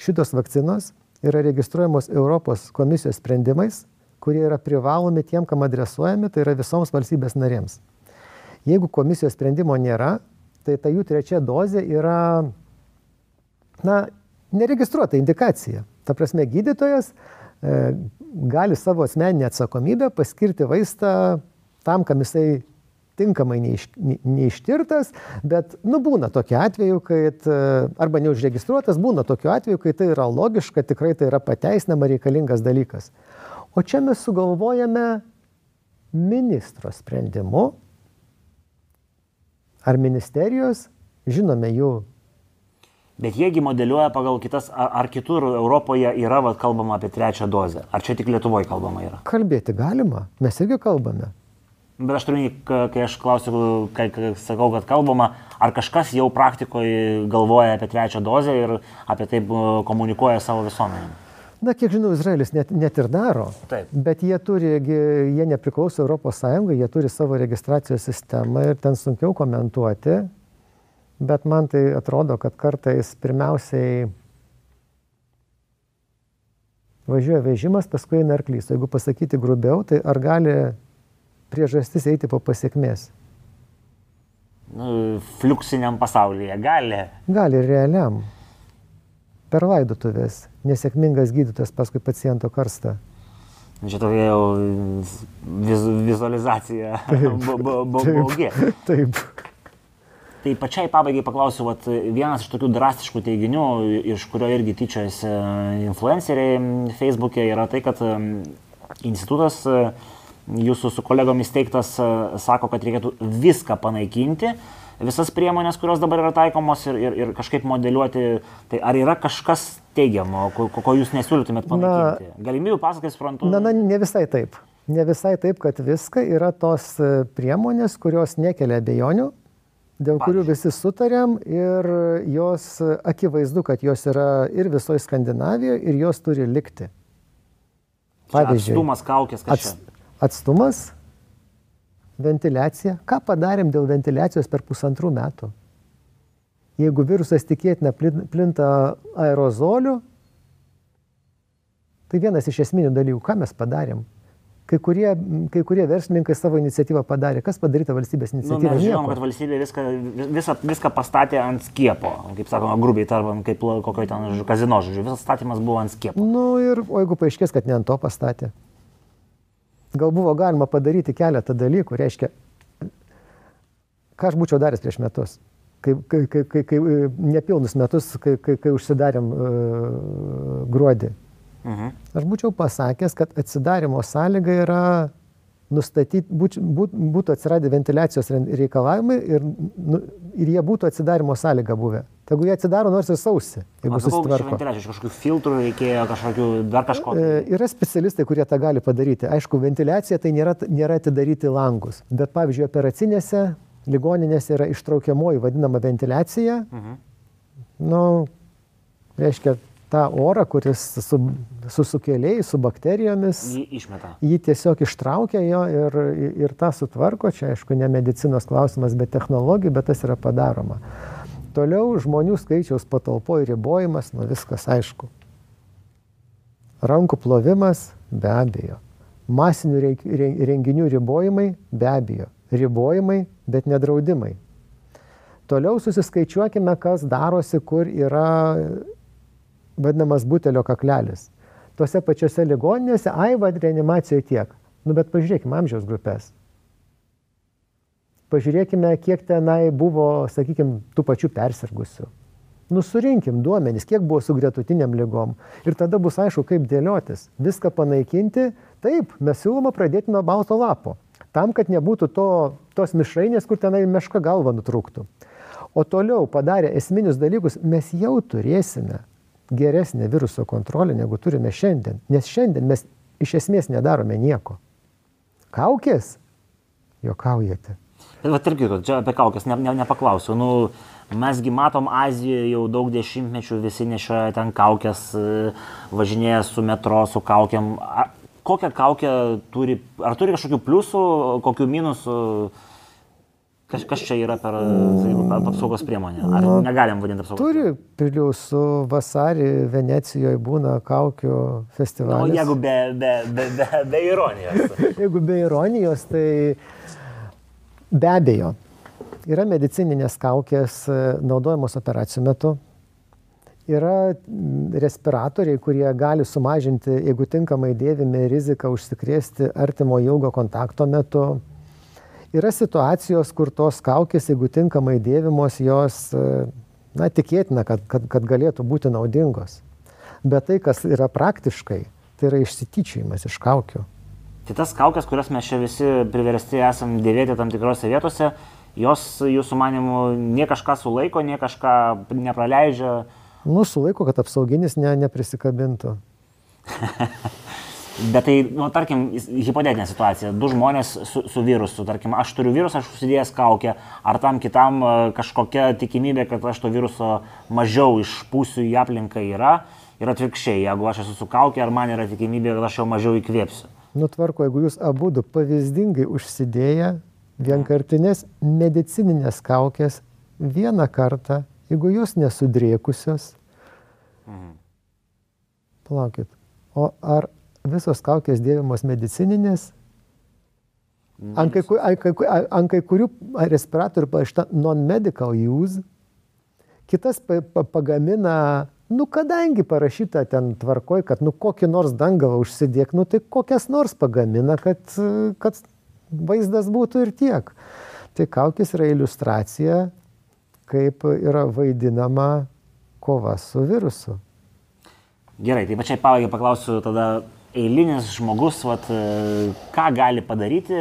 šitos vakcinos yra registruojamos Europos komisijos sprendimais, kurie yra privalomi tiem, kam adresuojami, tai yra visoms valstybės narėms. Jeigu komisijos sprendimo nėra, tai ta jų trečia dozė yra, na, neregistruota indikacija. Ta prasme, gydytojas e, gali savo asmeninę atsakomybę paskirti vaistą tam, kam jisai tinkamai neiš, neištirtas, bet, nu, būna tokiu atveju, kad, e, arba neužregistruotas, būna tokiu atveju, kai tai yra logiška, tikrai tai yra pateisinama reikalingas dalykas. O čia mes sugalvojame ministro sprendimu ar ministerijos, žinome jų. Bet jiegi modeliuoja pagal kitas, ar, ar kitur Europoje yra vat, kalbama apie trečią dozę, ar čia tik Lietuvoje kalbama yra? Kalbėti galima, mes irgi kalbame. Bet aš turiu, kai aš klausiu, kai, kai sakau, kad kalbama, ar kažkas jau praktikoje galvoja apie trečią dozę ir apie tai komunikuoja savo visuomenėm. Na, kiek žinau, Izraelis net, net ir daro. Taip. Bet jie turi, jie nepriklauso Sąjungai, jie turi savo registracijos sistemą ir ten sunkiau komentuoti. Bet man tai atrodo, kad kartais pirmiausiai važiuoja vežimas, paskui eina arklys. O jeigu pasakyti grubiau, tai ar gali priežastis eiti po pasiekmės? Nu, fliuksiniam pasaulyje gali. Gali realiam per laidotuvės nesėkmingas gydytojas paskui paciento karstą. Čia tokia jau viz, vizualizacija baugi. (laughs) Taip. (laughs) Taip. Tai pačiai pabaigai paklausiu, vat, vienas iš tokių drastiškų teiginių, iš kurio irgi tyčiojasi influenceriai Facebook'e, yra tai, kad institutas jūsų su kolegomis teiktas sako, kad reikėtų viską panaikinti, visas priemonės, kurios dabar yra taikomos ir, ir, ir kažkaip modeliuoti, tai ar yra kažkas teigiamo, ko, ko jūs nesiūlytumėt panaikinti? Na, Galimybių pasakai suprantu. Na, na, ne visai taip. Ne visai taip, kad viską yra tos e, priemonės, kurios nekelia abejonių, dėl Pavyzdžiui. kurių visi sutarėm ir jos akivaizdu, kad jos yra ir visoje Skandinavijoje ir jos turi likti. Pavyzdžiui, atstumas kaukės, kas ats, atstumas, ventiliacija. Ką padarėm dėl ventiliacijos per pusantrų metų? Jeigu virusas tikėtina plinta aerozoliu, tai vienas iš esminių dalykų, ką mes padarėm. Kai kurie, kai kurie verslininkai savo iniciatyvą padarė. Kas padaryta valstybės iniciatyva? Nu, mes žinom, kad valstybė viską, visą, viską pastatė ant skiepo, kaip sakoma, grubiai tarbant, kaip kokio ten kazino žodžiu. Visas statymas buvo ant skiepo. Nu ir, o jeigu paaiškės, kad ne ant to pastatė? Gal buvo galima padaryti keletą dalykų, reiškia, ką aš būčiau daręs prieš metus, kai, kai, kai, kai, kai nepilnus metus, kai, kai, kai užsidarėm uh, gruodį. Mhm. Aš būčiau pasakęs, kad atsidarimo sąlyga yra nustatyti, būt, būt, būtų atsiradę ventiliacijos reikalavimai ir, nu, ir jie būtų atsidarimo sąlyga buvę. Tegu jie atsidaro nors ir sausi, jeigu susitvarko. Iš kažkokių filtrų reikėjo, kažkokių dar kažko. E, yra specialistai, kurie tą gali padaryti. Aišku, ventiliacija tai nėra, nėra atidaryti langus, bet pavyzdžiui, operacinėse ligoninėse yra ištraukiamoji vadinama ventiliacija. Mhm. Nu, reiškia, tą orą, kuris su, su sukėlėjai, su bakterijomis. Jį išmeta. Jį tiesiog ištraukia jo ir, ir tą sutvarko. Čia, aišku, ne medicinos klausimas, bet technologijų, bet tas yra padaroma. Toliau žmonių skaičiaus patalpoje ribojimas, nu viskas aišku. Rankų plovimas, be abejo. Masinių renginių ribojimai, be abejo. Ribojimai, bet nedraudimai. Toliau susiskaičiuokime, kas darosi, kur yra vadinamas butelio kaklelis. Tuose pačiose ligoninėse, ai, vad, reanimacijoje tiek. Nu, bet pažiūrėkime amžiaus grupės. Pažiūrėkime, kiek tenai buvo, sakykime, tų pačių persirgusių. Nusurinkim duomenys, kiek buvo su gretutiniam lygom. Ir tada bus aišku, kaip dėliotis. Viską panaikinti. Taip, mes siūloma pradėti nuo balto lapo. Tam, kad nebūtų to, tos mišrainės, kur tenai meška galva nutrūktų. O toliau padarę esminius dalykus, mes jau turėsime geresnę viruso kontrolę, negu turime šiandien. Nes šiandien mes iš esmės nedarome nieko. Kaukės? Jokaujate. Bet irgi, čia apie kaukės ne, ne, nepaklausiu. Nu, mesgi matom Azijoje jau daug dešimtmečių visi nešioja ten kaukės, e, važinėja su metro, su kaukiam. Ar, kokią kaukę turi, ar turi kažkokių pliusų, kokių minusų? Kas, kas čia yra per sakykim, apsaugos priemonė? Ar Nu, negalim vadinti apsaugos Turi pliusų, vasarį Venecijoje būna kaukių O festivalis. jeigu be, be, be, be, be ironijos. (laughs) Jeigu be ironijos, tai be abejo. Yra medicininės kaukės e, naudojamos operacijų metu. Yra mm, respiratoriai, kurie gali sumažinti, jeigu tinkamai dėvime, riziką užsikrėsti artimo ilgo kontakto metu. Yra situacijos, kur tos kaukės, jeigu tinkamai dėvimos, jos, e, na, tikėtina, kad, kad, kad galėtų būti naudingos. Bet tai, kas yra praktiškai, tai yra išsityčiajimas iš kaukių. Tai tas kaukės, kurias mes čia visi priversti esam dėvėti tam tikrose vietose, jos jūsų manimu nie kažką sulaiko, nie kažką nepraleidžia. Nu, sulaiko, kad apsauginis ne, neprisikabintų. (laughs) Bet tai, nu, tarkim, hipotetinė situacija. Du žmonės su, su virusu, tarkim, aš turiu virusą, aš užsidėjęs kaukę, ar tam kitam e, kažkokia tikimybė, kad aš to viruso mažiau išpūsiu į aplinką yra. Ir atvirkščiai, jeigu aš esu su kaukė, ar man yra tikimybė, kad aš jau mažiau įkvėpsiu. Nutvarko, jeigu jūs abu du pavyzdingai užsidėję vienkartinės medicininės kaukės vieną kartą, jeigu jos nesudrėkusios, palaukit, o ar visos kaukės dėvimos medicininės? Ant kai, ant kai, ant kai kurių respiratorių parašyta non-medical use, kitas pa, pa, pagamina, nu kadangi parašyta ten tvarkoj, kad nu kokį nors dangalą užsidėk, nu tai kokias nors pagamina, kad, kad vaizdas būtų ir tiek. Tai kaukės yra iliustracija, kaip yra vaidinama kova su virusu. Gerai, tai pačiai pabaigai paklausiu tada eilinis žmogus, vat, e, ką gali padaryti,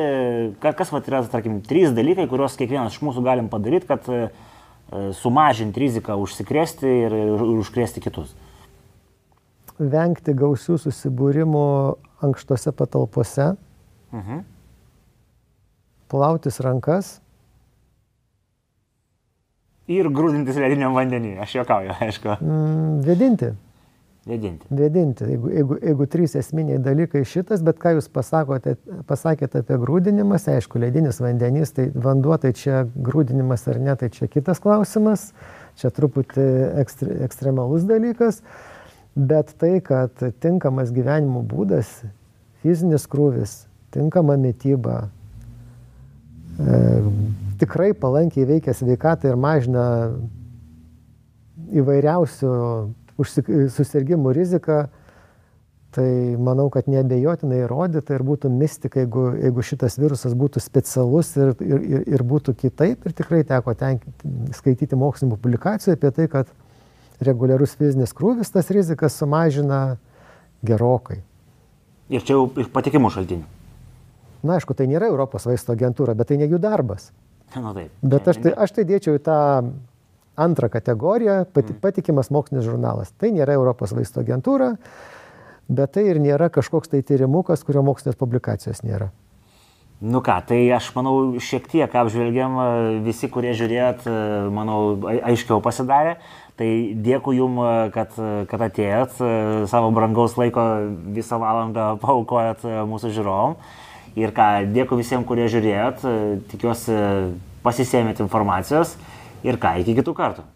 ka- kas vat, yra, tarkim, trys dalykai, kuriuos kiekvienas iš mūsų galim padaryti, kad e, e, sumažinti riziką užsikrėsti ir, ir užkrėsti kitus. Vengti gausių susibūrimų ankštose patalpose, Mhm. plautis rankas, Ir grūdintis lediniam vandenį, aš juokauju, aišku, mm, vėdinti. Vėdinti. Vėdinti, jeigu, jeigu, jeigu trys esminiai dalykai šitas, bet ką jūs pasakote, pasakėte apie grūdinimas, aišku, ledinis vandenys, tai vanduo, tai čia grūdinimas ar ne, tai čia kitas klausimas, čia truputį ekstre, ekstremalus dalykas, bet tai, kad tinkamas gyvenimo būdas, fizinis krūvis, tinkama mytyba, e, tikrai palankiai veikia sveikatą ir mažina įvairiausių susirgymų riziką, tai manau, kad neabejotinai įrodyta ir būtų mistika, jeigu, jeigu šitas virusas būtų specialus ir, ir, ir, ir būtų kitaip. Ir tikrai teko tenk, skaityti mokslinių publikacijų apie tai, kad reguliarus fizinis krūvis tas rizikas sumažina gerokai. Ir čia jau iš patikimų šaltinių. Na, aišku, tai nėra Europos vaisto agentūra, bet tai ne jų darbas. (laughs) Nu, taip. Bet aš tai, aš tai dėčiau į tą antrą kategoriją, pati, patikimas mokslinis žurnalas. Tai nėra Europos vaisto agentūra, bet tai ir nėra kažkoks tai tyrimukas, kurio mokslinės publikacijos nėra. Nu ką, tai aš manau, šiek tiek apžvelgiam, e, visi, kurie žiūrėjot, e, manau, ai- aiškiau pasidarė. Tai dėkui Jums, kad, e, kad atėjot, e, savo brangaus laiko visą valandą paukojot e, mūsų žiūrovom. Ir ką, dėkui visiems, kurie žiūrėjot, e, tikiuosi pasisėmėt informacijos. Ir ką, iki kitų kartų.